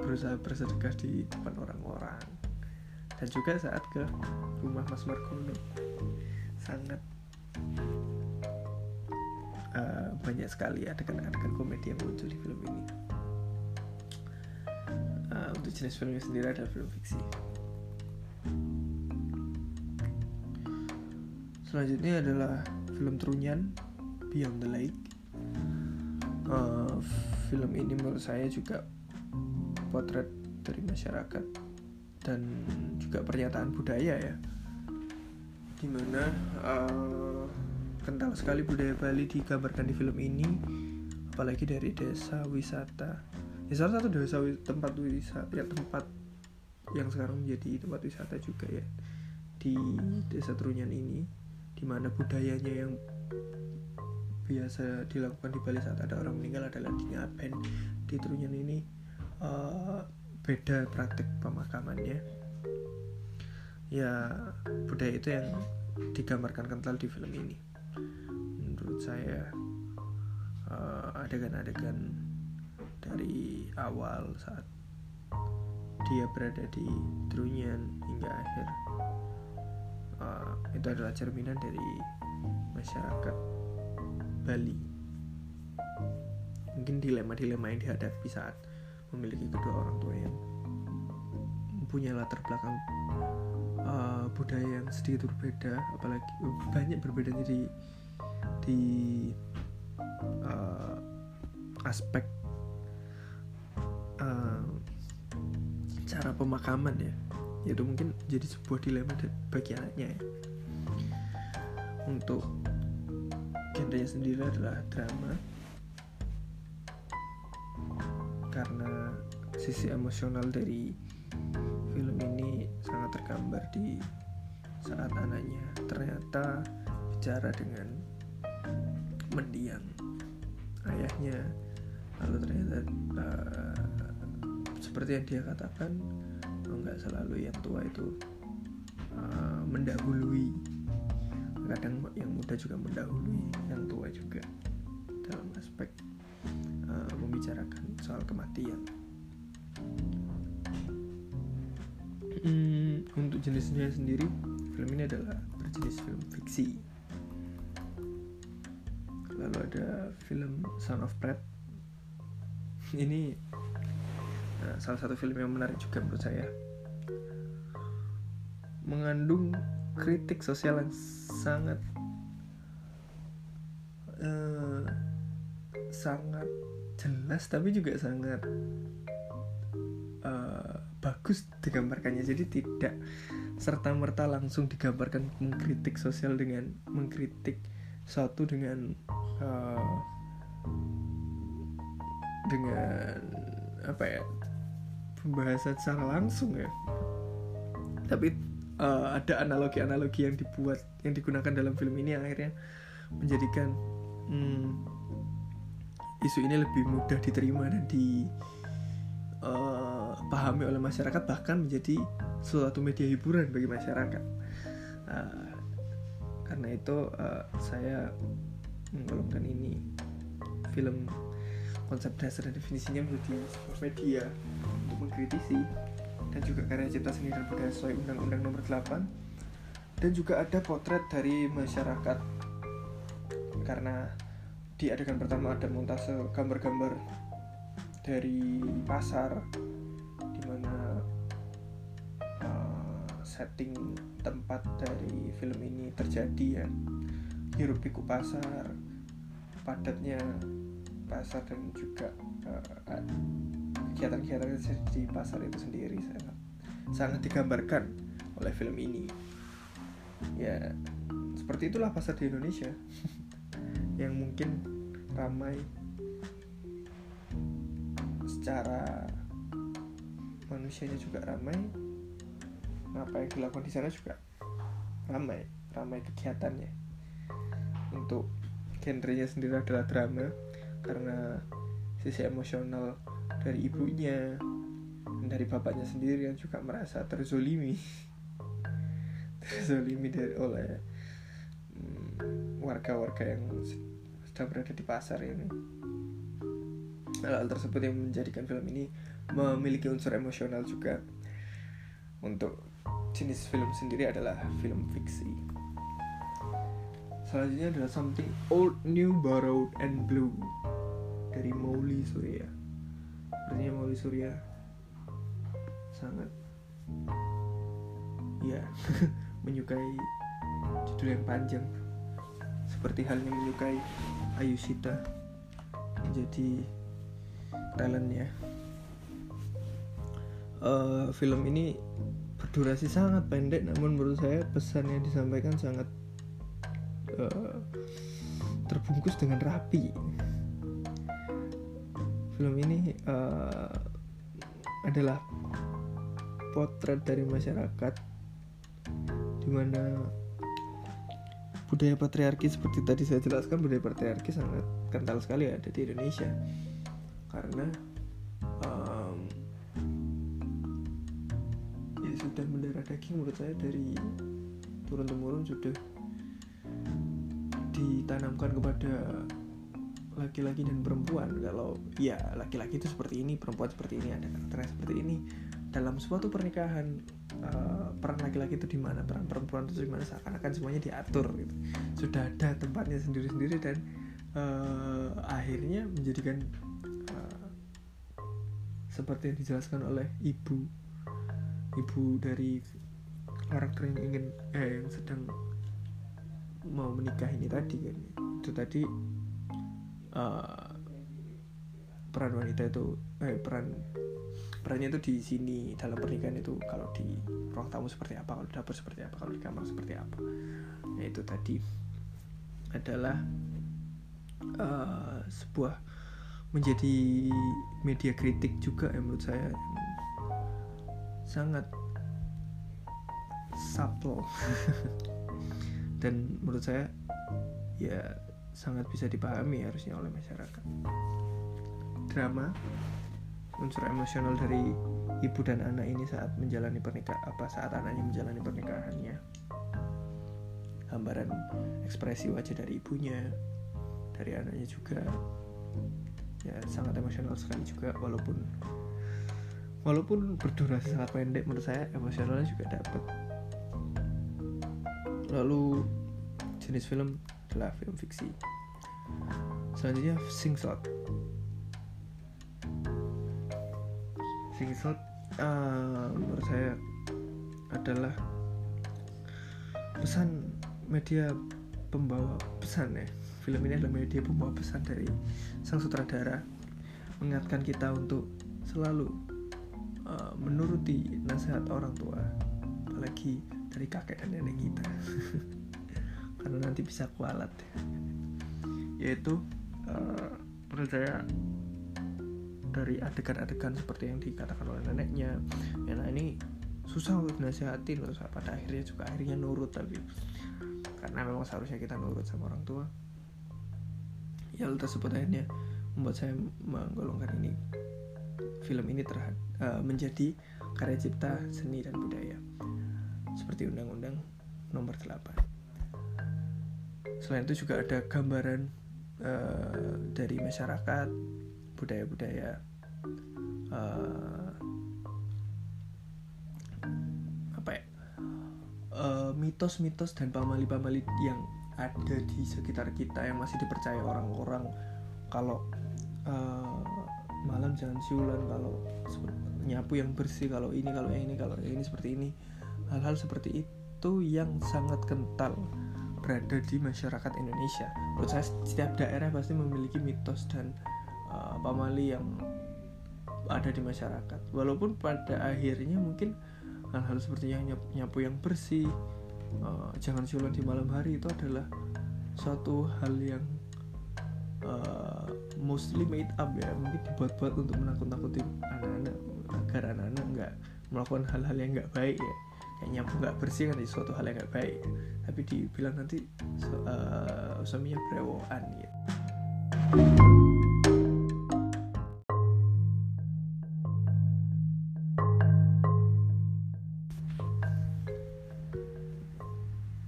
berusaha bersedekah di depan orang-orang dan juga saat ke rumah Mas Margono. Sangat uh, banyak sekali adegan-adegan komedi yang muncul di film ini jenis filmnya sendiri adalah film fiksi. Selanjutnya adalah film Trunyan Beyond the Lake uh, film ini menurut saya juga potret dari masyarakat dan juga pernyataan budaya ya. Di mana uh, kental sekali budaya Bali digambarkan di film ini apalagi dari desa wisata ya salah satu desa tempat wisata ya tempat yang sekarang menjadi tempat wisata juga ya di desa Trunyan ini di mana budayanya yang biasa dilakukan di Bali saat ada orang meninggal adalah di ngaben di Trunyan ini uh, beda praktik pemakamannya. Ya budaya itu yang digambarkan kental di film ini. Menurut saya uh, adegan-adegan dari awal saat dia berada di Trunyan hingga akhir. Uh, itu adalah cerminan dari masyarakat Bali. Mungkin dilema-dilema yang dihadapi saat memiliki kedua orang tua yang mempunyai latar belakang uh, budaya yang sedikit berbeda apalagi uh, banyak berbedanya di di uh, aspek cara pemakaman ya. Itu mungkin jadi sebuah dilema bagi anaknya ya. Untuk genrenya sendiri adalah drama. Karena sisi emosional dari film ini sangat tergambar di saat anaknya ternyata bicara dengan mendiang ayahnya. Lalu ternyata uh, seperti yang dia katakan nggak selalu yang tua itu uh, mendahului. Kadang yang muda juga mendahului yang tua juga dalam aspek uh, membicarakan soal kematian. Hmm, untuk jenisnya sendiri film ini adalah berjenis film fiksi. Lalu ada film Son of Pratt. Ini nah, salah satu film yang menarik juga menurut saya. Mengandung kritik sosial yang sangat uh, sangat jelas tapi juga sangat uh, bagus digambarkannya. Jadi tidak serta merta langsung digambarkan mengkritik sosial dengan mengkritik suatu dengan uh, dengan apa ya pembahasan secara langsung ya. Tapi uh, ada analogi-analogi yang dibuat yang digunakan dalam film ini yang akhirnya menjadikan hmm, isu ini lebih mudah diterima dan dipahami uh, oleh masyarakat bahkan menjadi suatu media hiburan bagi masyarakat. Uh, karena itu uh, saya menggolongkan ini film konsep dasar dan definisinya menjadi sebuah media mengkritisi dan juga karya cipta seni dan budaya sesuai Undang-Undang Nomor 8 dan juga ada potret dari masyarakat. Karena di adegan pertama ada montase gambar-gambar dari pasar di mana uh, setting tempat dari film ini terjadi ya. Hiruk pikuk pasar padatnya pasar dan juga uh, kegiatan-kegiatan di pasar itu sendiri sangat sangat digambarkan oleh film ini. Ya seperti itulah pasar di Indonesia yang mungkin ramai secara manusianya juga ramai apa yang dilakukan di sana juga ramai ramai kegiatannya. Untuk genrenya sendiri adalah drama karena sisi emosional dari ibunya. Dan dari bapaknya sendiri yang juga merasa terzolimi. Terzolimi dari oleh mm, warga-warga hmm, yang sedang berada di pasar ini. Hal-hal tersebut yang menjadikan film ini memiliki unsur emosional juga. Untuk jenis film sendiri adalah film fiksi. Selanjutnya adalah something old new borrowed and blue. Dari Mauli Surya sepertinya Mauli Surya. Sangat. Ya menyukai judul yang panjang. Seperti halnya menyukai Ayushita. Menjadi talentnya. Uh, film ini berdurasi sangat pendek namun menurut saya pesan yang disampaikan sangat uh, terbungkus dengan rapi film ini uh, adalah potret dari masyarakat di mana budaya patriarki seperti tadi saya jelaskan budaya patriarki sangat kental sekali ada di Indonesia. Karena um, ya sudah mendarah daging menurut saya dari turun temurun sudah ditanamkan kepada laki-laki dan perempuan. Kalau ya laki-laki itu seperti ini perempuan seperti ini ada karakternya seperti ini. Dalam suatu pernikahan uh, peran laki-laki itu di mana peran perempuan itu di mana seakan-akan semuanya diatur gitu. Sudah ada tempatnya sendiri-sendiri dan uh, akhirnya menjadikan uh, seperti yang dijelaskan oleh ibu ibu dari karakter yang ingin eh yang sedang mau menikah ini tadi kan. Itu tadi uh, peran wanita itu eh peran perannya itu di sini dalam pernikahan itu kalau di ruang tamu seperti apa kalau di dapur seperti apa kalau di kamar seperti apa. Nah itu tadi adalah uh, sebuah menjadi media kritik juga yang menurut saya. Sangat subtle. Dan menurut saya ya sangat bisa dipahami harusnya oleh masyarakat. Drama unsur emosional dari ibu dan anak ini saat menjalani pernikahan apa saat anaknya menjalani pernikahannya. Gambaran ekspresi wajah dari ibunya dari anaknya juga. Ya sangat emosional sekali juga walaupun walaupun berdurasi sangat pendek menurut saya emosionalnya juga dapat. Lalu jenis film adalah film fiksi. Selanjutnya Sing Shot Sing Shot uh, menurut saya adalah pesan media pembawa pesan ya. Film ini adalah media pembawa pesan dari sang sutradara mengingatkan kita untuk selalu uh, menuruti nasihat orang tua apalagi dari kakek dan nenek kita karena nanti bisa kualat. Yaitu uh, menurut saya dari adegan-adegan seperti yang dikatakan oleh neneknya ya nah ini susah untuk dinasihatin terus pada akhirnya juga akhirnya nurut tapi karena memang seharusnya kita nurut sama orang tua. Ya hal tersebut akhirnya membuat saya menggolongkan ini. Film ini terhad, uh, menjadi karya cipta seni dan budaya. Seperti undang-undang nomor 8 selain itu juga ada gambaran uh, dari masyarakat budaya-budaya uh, apa ya mitos-mitos uh, dan pamali-pamali yang ada di sekitar kita yang masih dipercaya orang-orang. Kalau uh, malam jangan siulan kalau nyapu yang bersih kalau ini kalau ini kalau ini seperti ini. Hal-hal seperti itu yang sangat kental berada di masyarakat Indonesia. Menurut saya setiap daerah pasti memiliki mitos dan uh, pamali yang ada di masyarakat. Walaupun pada akhirnya mungkin hal-hal seperti yang nyapu yang bersih, uh, jangan siulan di malam hari itu adalah suatu hal yang uh, mostly made up ya mungkin dibuat-buat untuk menakut-nakuti anak-anak agar anak-anak nggak melakukan hal-hal yang nggak baik ya kayaknya nggak bersih kan suatu hal yang nggak baik. Tapi dibilang nanti uh, suaminya berewokan gitu.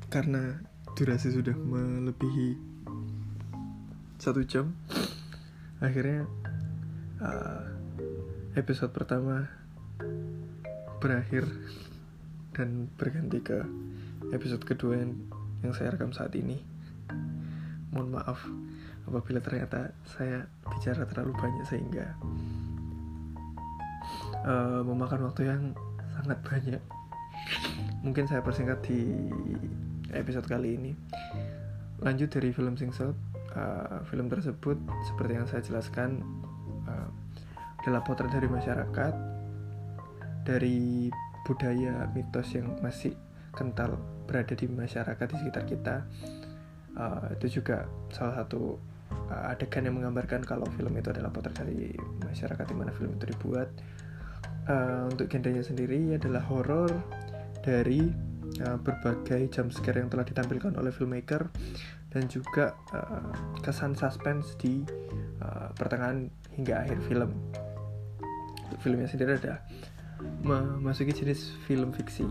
Karena durasi sudah melebihi satu jam akhirnya uh, episode pertama berakhir dan berganti ke episode kedua yang, yang saya rekam saat ini. Mohon maaf apabila ternyata saya bicara terlalu banyak sehingga uh, memakan waktu yang sangat banyak. Mungkin saya persingkat di episode kali ini. Lanjut dari film Singsot uh, film tersebut seperti yang saya jelaskan uh, adalah potret dari masyarakat dari budaya mitos yang masih kental berada di masyarakat di sekitar kita uh, itu juga salah satu uh, adegan yang menggambarkan kalau film itu adalah potret dari masyarakat di mana film itu dibuat uh, untuk genrenya sendiri adalah horor dari uh, berbagai jump scare yang telah ditampilkan oleh filmmaker dan juga uh, kesan suspense di uh, pertengahan hingga akhir film. Filmnya sendiri ada memasuki jenis film fiksi.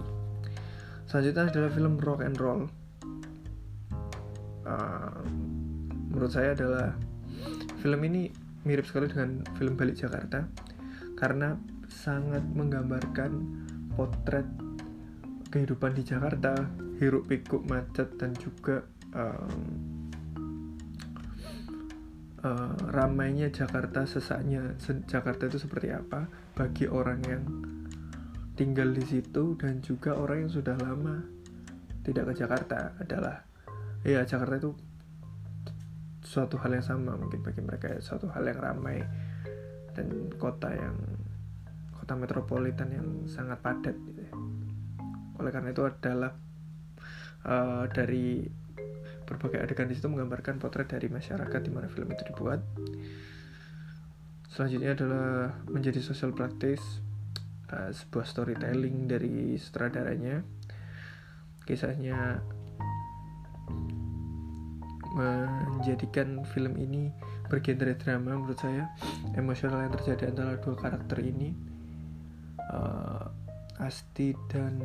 Selanjutnya adalah film rock and roll. Uh, menurut saya adalah film ini mirip sekali dengan film Balik Jakarta karena sangat menggambarkan potret kehidupan di Jakarta hiruk pikuk macet dan juga um, uh, ramainya Jakarta sesaknya Jakarta itu seperti apa bagi orang yang tinggal di situ dan juga orang yang sudah lama tidak ke Jakarta adalah ya Jakarta itu suatu hal yang sama mungkin bagi mereka ya, suatu hal yang ramai dan kota yang kota metropolitan yang sangat padat gitu ya oleh karena itu adalah uh, dari berbagai adegan di situ menggambarkan potret dari masyarakat di mana film itu dibuat. Selanjutnya adalah menjadi sosial praktis, uh, sebuah storytelling dari sutradaranya. Kisahnya menjadikan film ini bergenre drama menurut saya. Emosional yang terjadi antara dua karakter ini uh, Asti dan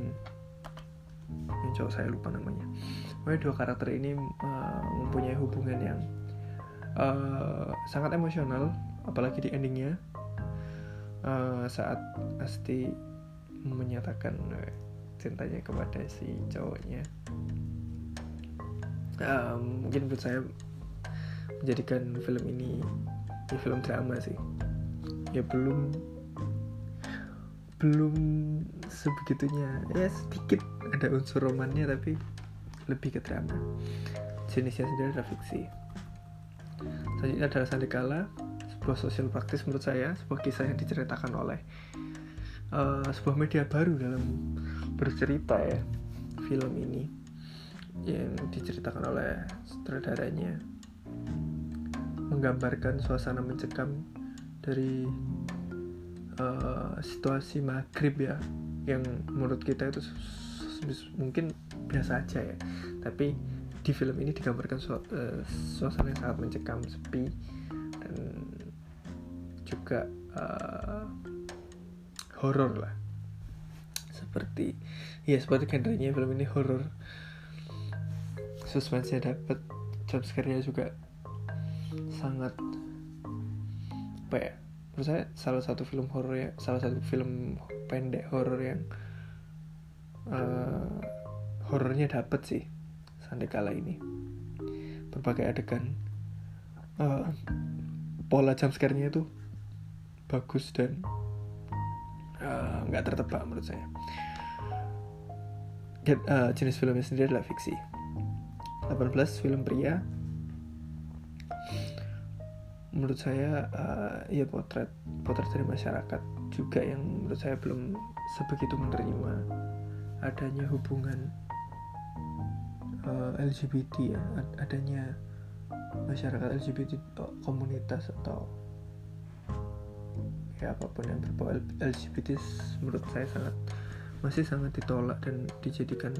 yang cowok saya lupa namanya. Pokoknya dua karakter ini uh, mempunyai hubungan yang uh, sangat emosional apalagi di endingnya uh, saat Asti menyatakan uh, cintanya kepada si cowoknya. Uh, mungkin menurut saya menjadikan film ini ya film drama sih. Ya belum belum sebegitunya. Ya sedikit ada unsur romannya tapi lebih ke drama. Jenisnya sendiri adalah fiksi. Selanjutnya adalah Sandekala sebuah sosial praktis menurut saya sebuah kisah yang diceritakan oleh uh, sebuah media baru dalam bercerita ya film ini yang diceritakan oleh sutradaranya. Menggambarkan suasana mencekam dari uh, situasi maghrib ya yang menurut kita itu mungkin biasa aja ya. Tapi di film ini digambarkan uh, suasana yang sangat mencekam sepi dan juga uh, horor lah. Seperti ya seperti genrenya film ini horor suspense-nya dapat jump scare-nya juga sangat apa ya menurut saya salah satu film horor ya salah satu film pendek horor yang uh, horornya dapet sih Sandekala ini. Berbagai adegan uh, pola scare-nya itu bagus dan nggak uh, tertebak menurut saya. Get, uh, jenis filmnya sendiri adalah fiksi. 18 film pria. Menurut saya uh, ya potret potret dari masyarakat juga yang menurut saya belum sebegitu menerima adanya hubungan uh, eh, LGBT ya adanya masyarakat LGBT komunitas atau apa pun yang berbau LGBT menurut saya sangat masih sangat ditolak dan dijadikan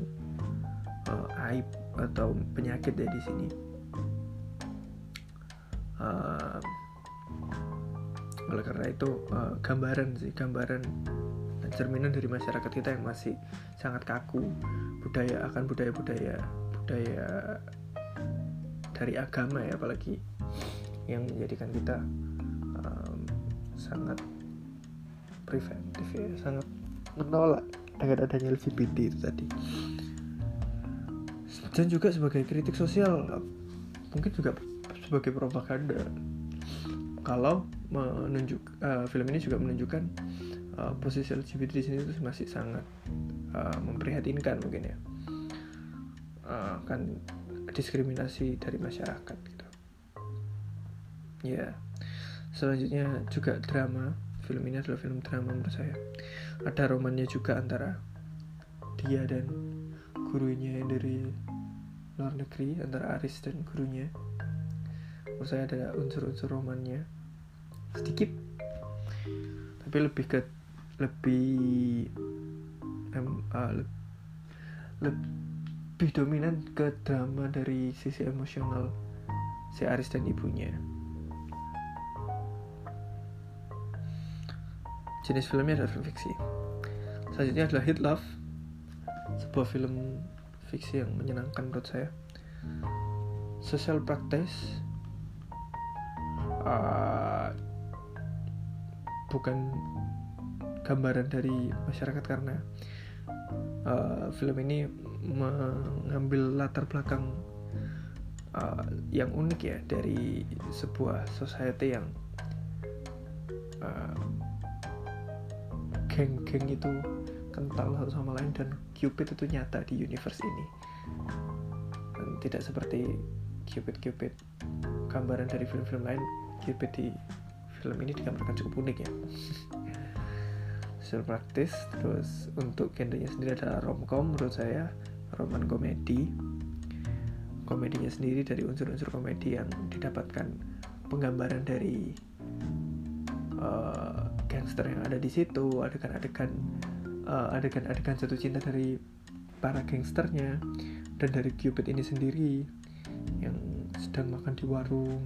uh, aib atau penyakit ya di sini. Uh, oleh karena itu uh, gambaran sih gambaran dan cerminan dari masyarakat kita yang masih sangat kaku budaya akan budaya-budaya budaya dari agama ya apalagi yang menjadikan kita sangat preventif ya sangat menolak dengan adanya LGBT itu tadi. Dan juga sebagai kritik sosial mungkin juga sebagai propaganda. Kalau menunjuk uh, film ini juga menunjukkan uh, posisi LGBT di sini itu masih sangat uh, memprihatinkan mungkin ya. Uh, kan diskriminasi dari masyarakat gitu. Ya selanjutnya juga drama. Film ini adalah film drama menurut saya. Ada romannya juga antara dia dan gurunya yang dari luar negeri antara Aris dan gurunya. Menurut saya ada unsur-unsur romannya. Sedikit. Tapi lebih ke lebih um, uh, le, lebih dominan ke drama dari sisi emosional si Aris dan ibunya jenis filmnya adalah film fiksi. Selanjutnya adalah Hit Love sebuah film fiksi yang menyenangkan menurut saya. Social practice uh, bukan gambaran dari masyarakat karena uh, film ini mengambil latar belakang uh, yang unik ya dari sebuah society yang geng-geng itu kental satu sama lain dan Cupid itu nyata di universe ini. Dan tidak seperti Cupid Cupid. Gambaran dari film-film lain Cupid di film ini digambarkan cukup unik ya. Secara praktis terus untuk genrenya sendiri adalah romcom menurut saya roman komedi. Komedinya sendiri dari unsur-unsur komedi yang didapatkan penggambaran dari uh, gangster yang ada di situ adegan-adegan uh, adegan-adegan jatuh cinta dari para gangsternya dan dari Cupid ini sendiri yang sedang makan di warung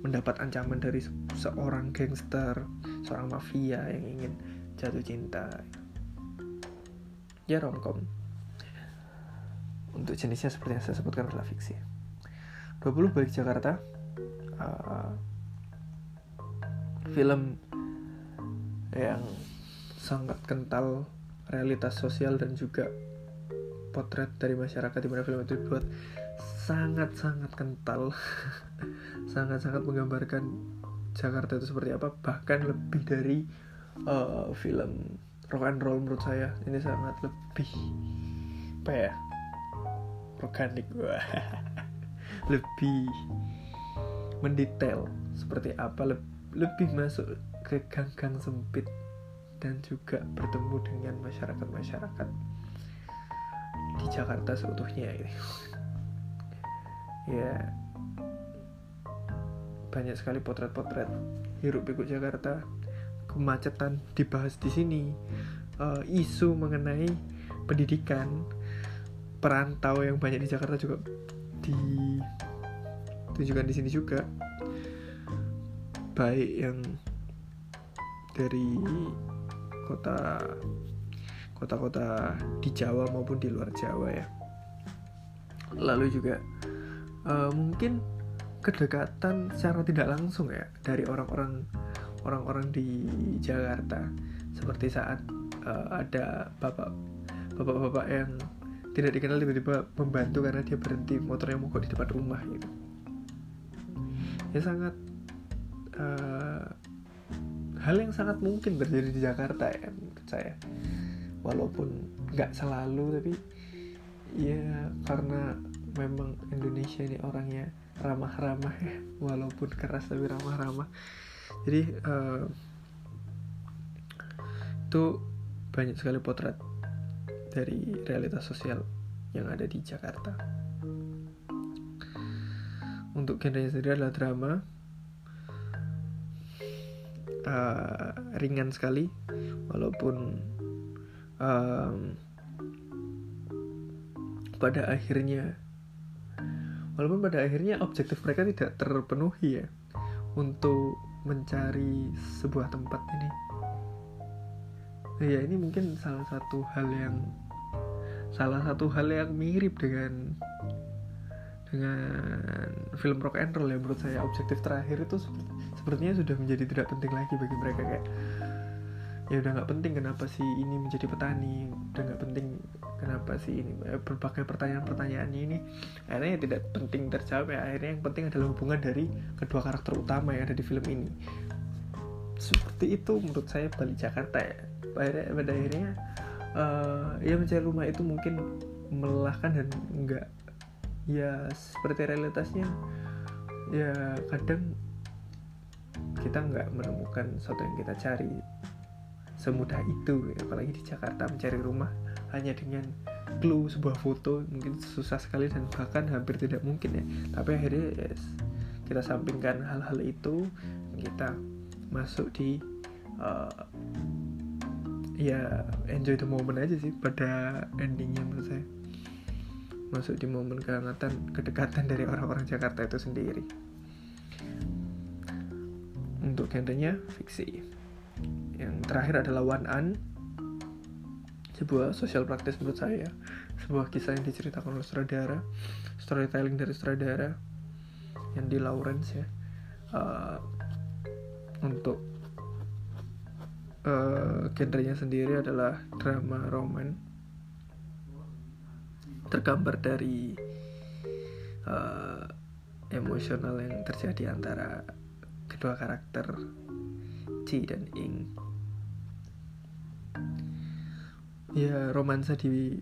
mendapat ancaman dari seorang gangster seorang mafia yang ingin jatuh cinta. Ya romcom. Untuk jenisnya seperti yang saya sebutkan adalah fiksi. 20 balik Jakarta uh, film yang sangat kental realitas sosial dan juga potret dari masyarakat di mana film itu dibuat. Sangat-sangat kental. Sangat-sangat menggambarkan Jakarta itu seperti apa. Bahkan lebih dari uh, film rock and roll menurut saya. Ini sangat lebih apa ya organik. Lebih mendetail seperti apa lebih masuk ke gang-gang sempit dan juga bertemu dengan masyarakat-masyarakat di Jakarta seutuhnya ini. Ya banyak sekali potret-potret. Hiruk pikuk Jakarta kemacetan dibahas di sini. Uh, isu mengenai pendidikan perantau yang banyak di Jakarta juga ditunjukkan di sini juga baik yang dari kota kota-kota di Jawa maupun di luar Jawa ya. Lalu juga uh, mungkin kedekatan secara tidak langsung ya dari orang-orang orang-orang di Jakarta. Seperti saat uh, ada bapak bapak-bapak yang tidak dikenal tiba-tiba membantu karena dia berhenti motornya mogok di depan rumah gitu. Ya sangat uh, hal yang sangat mungkin terjadi di Jakarta ya menurut saya. Walaupun nggak selalu tapi ya karena memang Indonesia ini orangnya ramah-ramah ya walaupun keras tapi ramah-ramah. Jadi uh, itu banyak sekali potret dari realitas sosial yang ada di Jakarta. Untuk genrenya sendiri adalah drama uh, ringan sekali walaupun um, pada akhirnya walaupun pada akhirnya objektif mereka tidak terpenuhi ya untuk mencari sebuah tempat ini. Ya ini mungkin salah satu hal yang salah satu hal yang mirip dengan dengan film rock and roll ya menurut saya. Objektif terakhir itu sepertinya sudah menjadi tidak penting lagi bagi mereka kayak ya udah nggak penting kenapa sih ini menjadi petani udah nggak penting kenapa sih ini eh, berbagai pertanyaan-pertanyaannya ini akhirnya ya tidak penting terjawab ya akhirnya yang penting adalah hubungan dari kedua karakter utama yang ada di film ini. Seperti itu menurut saya balik Jakarta ya. Pada, pada akhirnya uh, ya mencari rumah itu mungkin melelahkan dan enggak ya seperti realitasnya ya kadang kita nggak menemukan sesuatu yang kita cari semudah itu. Apalagi di Jakarta mencari rumah hanya dengan clue sebuah foto mungkin susah sekali dan bahkan hampir tidak mungkin ya. Tapi akhirnya yes, kita sampingkan hal-hal itu kita masuk di uh, ya enjoy the moment aja sih pada endingnya menurut saya. Masuk di momen kehangatan kedekatan dari orang-orang Jakarta itu sendiri untuk genrenya fiksi. Yang terakhir adalah One An. Sebuah sosial praktis menurut saya sebuah kisah yang diceritakan oleh sutradara storytelling dari sutradara yang di Lawrence ya. Uh, untuk uh, genrenya sendiri adalah drama roman. Tergambar dari uh, emosional yang terjadi antara kedua karakter Ci dan Ing ya romansa di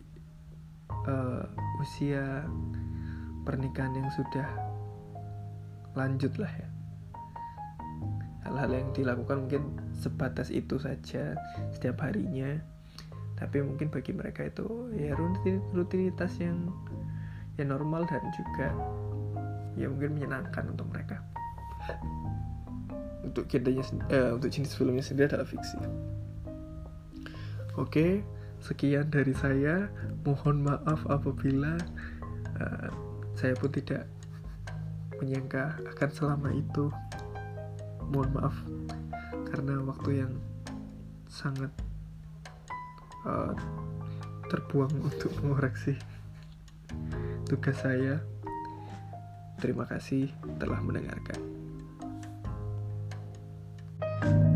uh, usia pernikahan yang sudah lanjut lah ya. Hal-hal yang dilakukan mungkin sebatas itu saja setiap harinya. Tapi mungkin bagi mereka itu ya rutinitas yang ya normal dan juga ya mungkin menyenangkan untuk mereka untuk genrenya eh, untuk jenis filmnya sendiri adalah fiksi. Oke sekian dari saya. Mohon maaf apabila uh, saya pun tidak menyangka akan selama itu. Mohon maaf karena waktu yang sangat uh, terbuang untuk mengoreksi tugas saya. Terima kasih telah mendengarkan thank you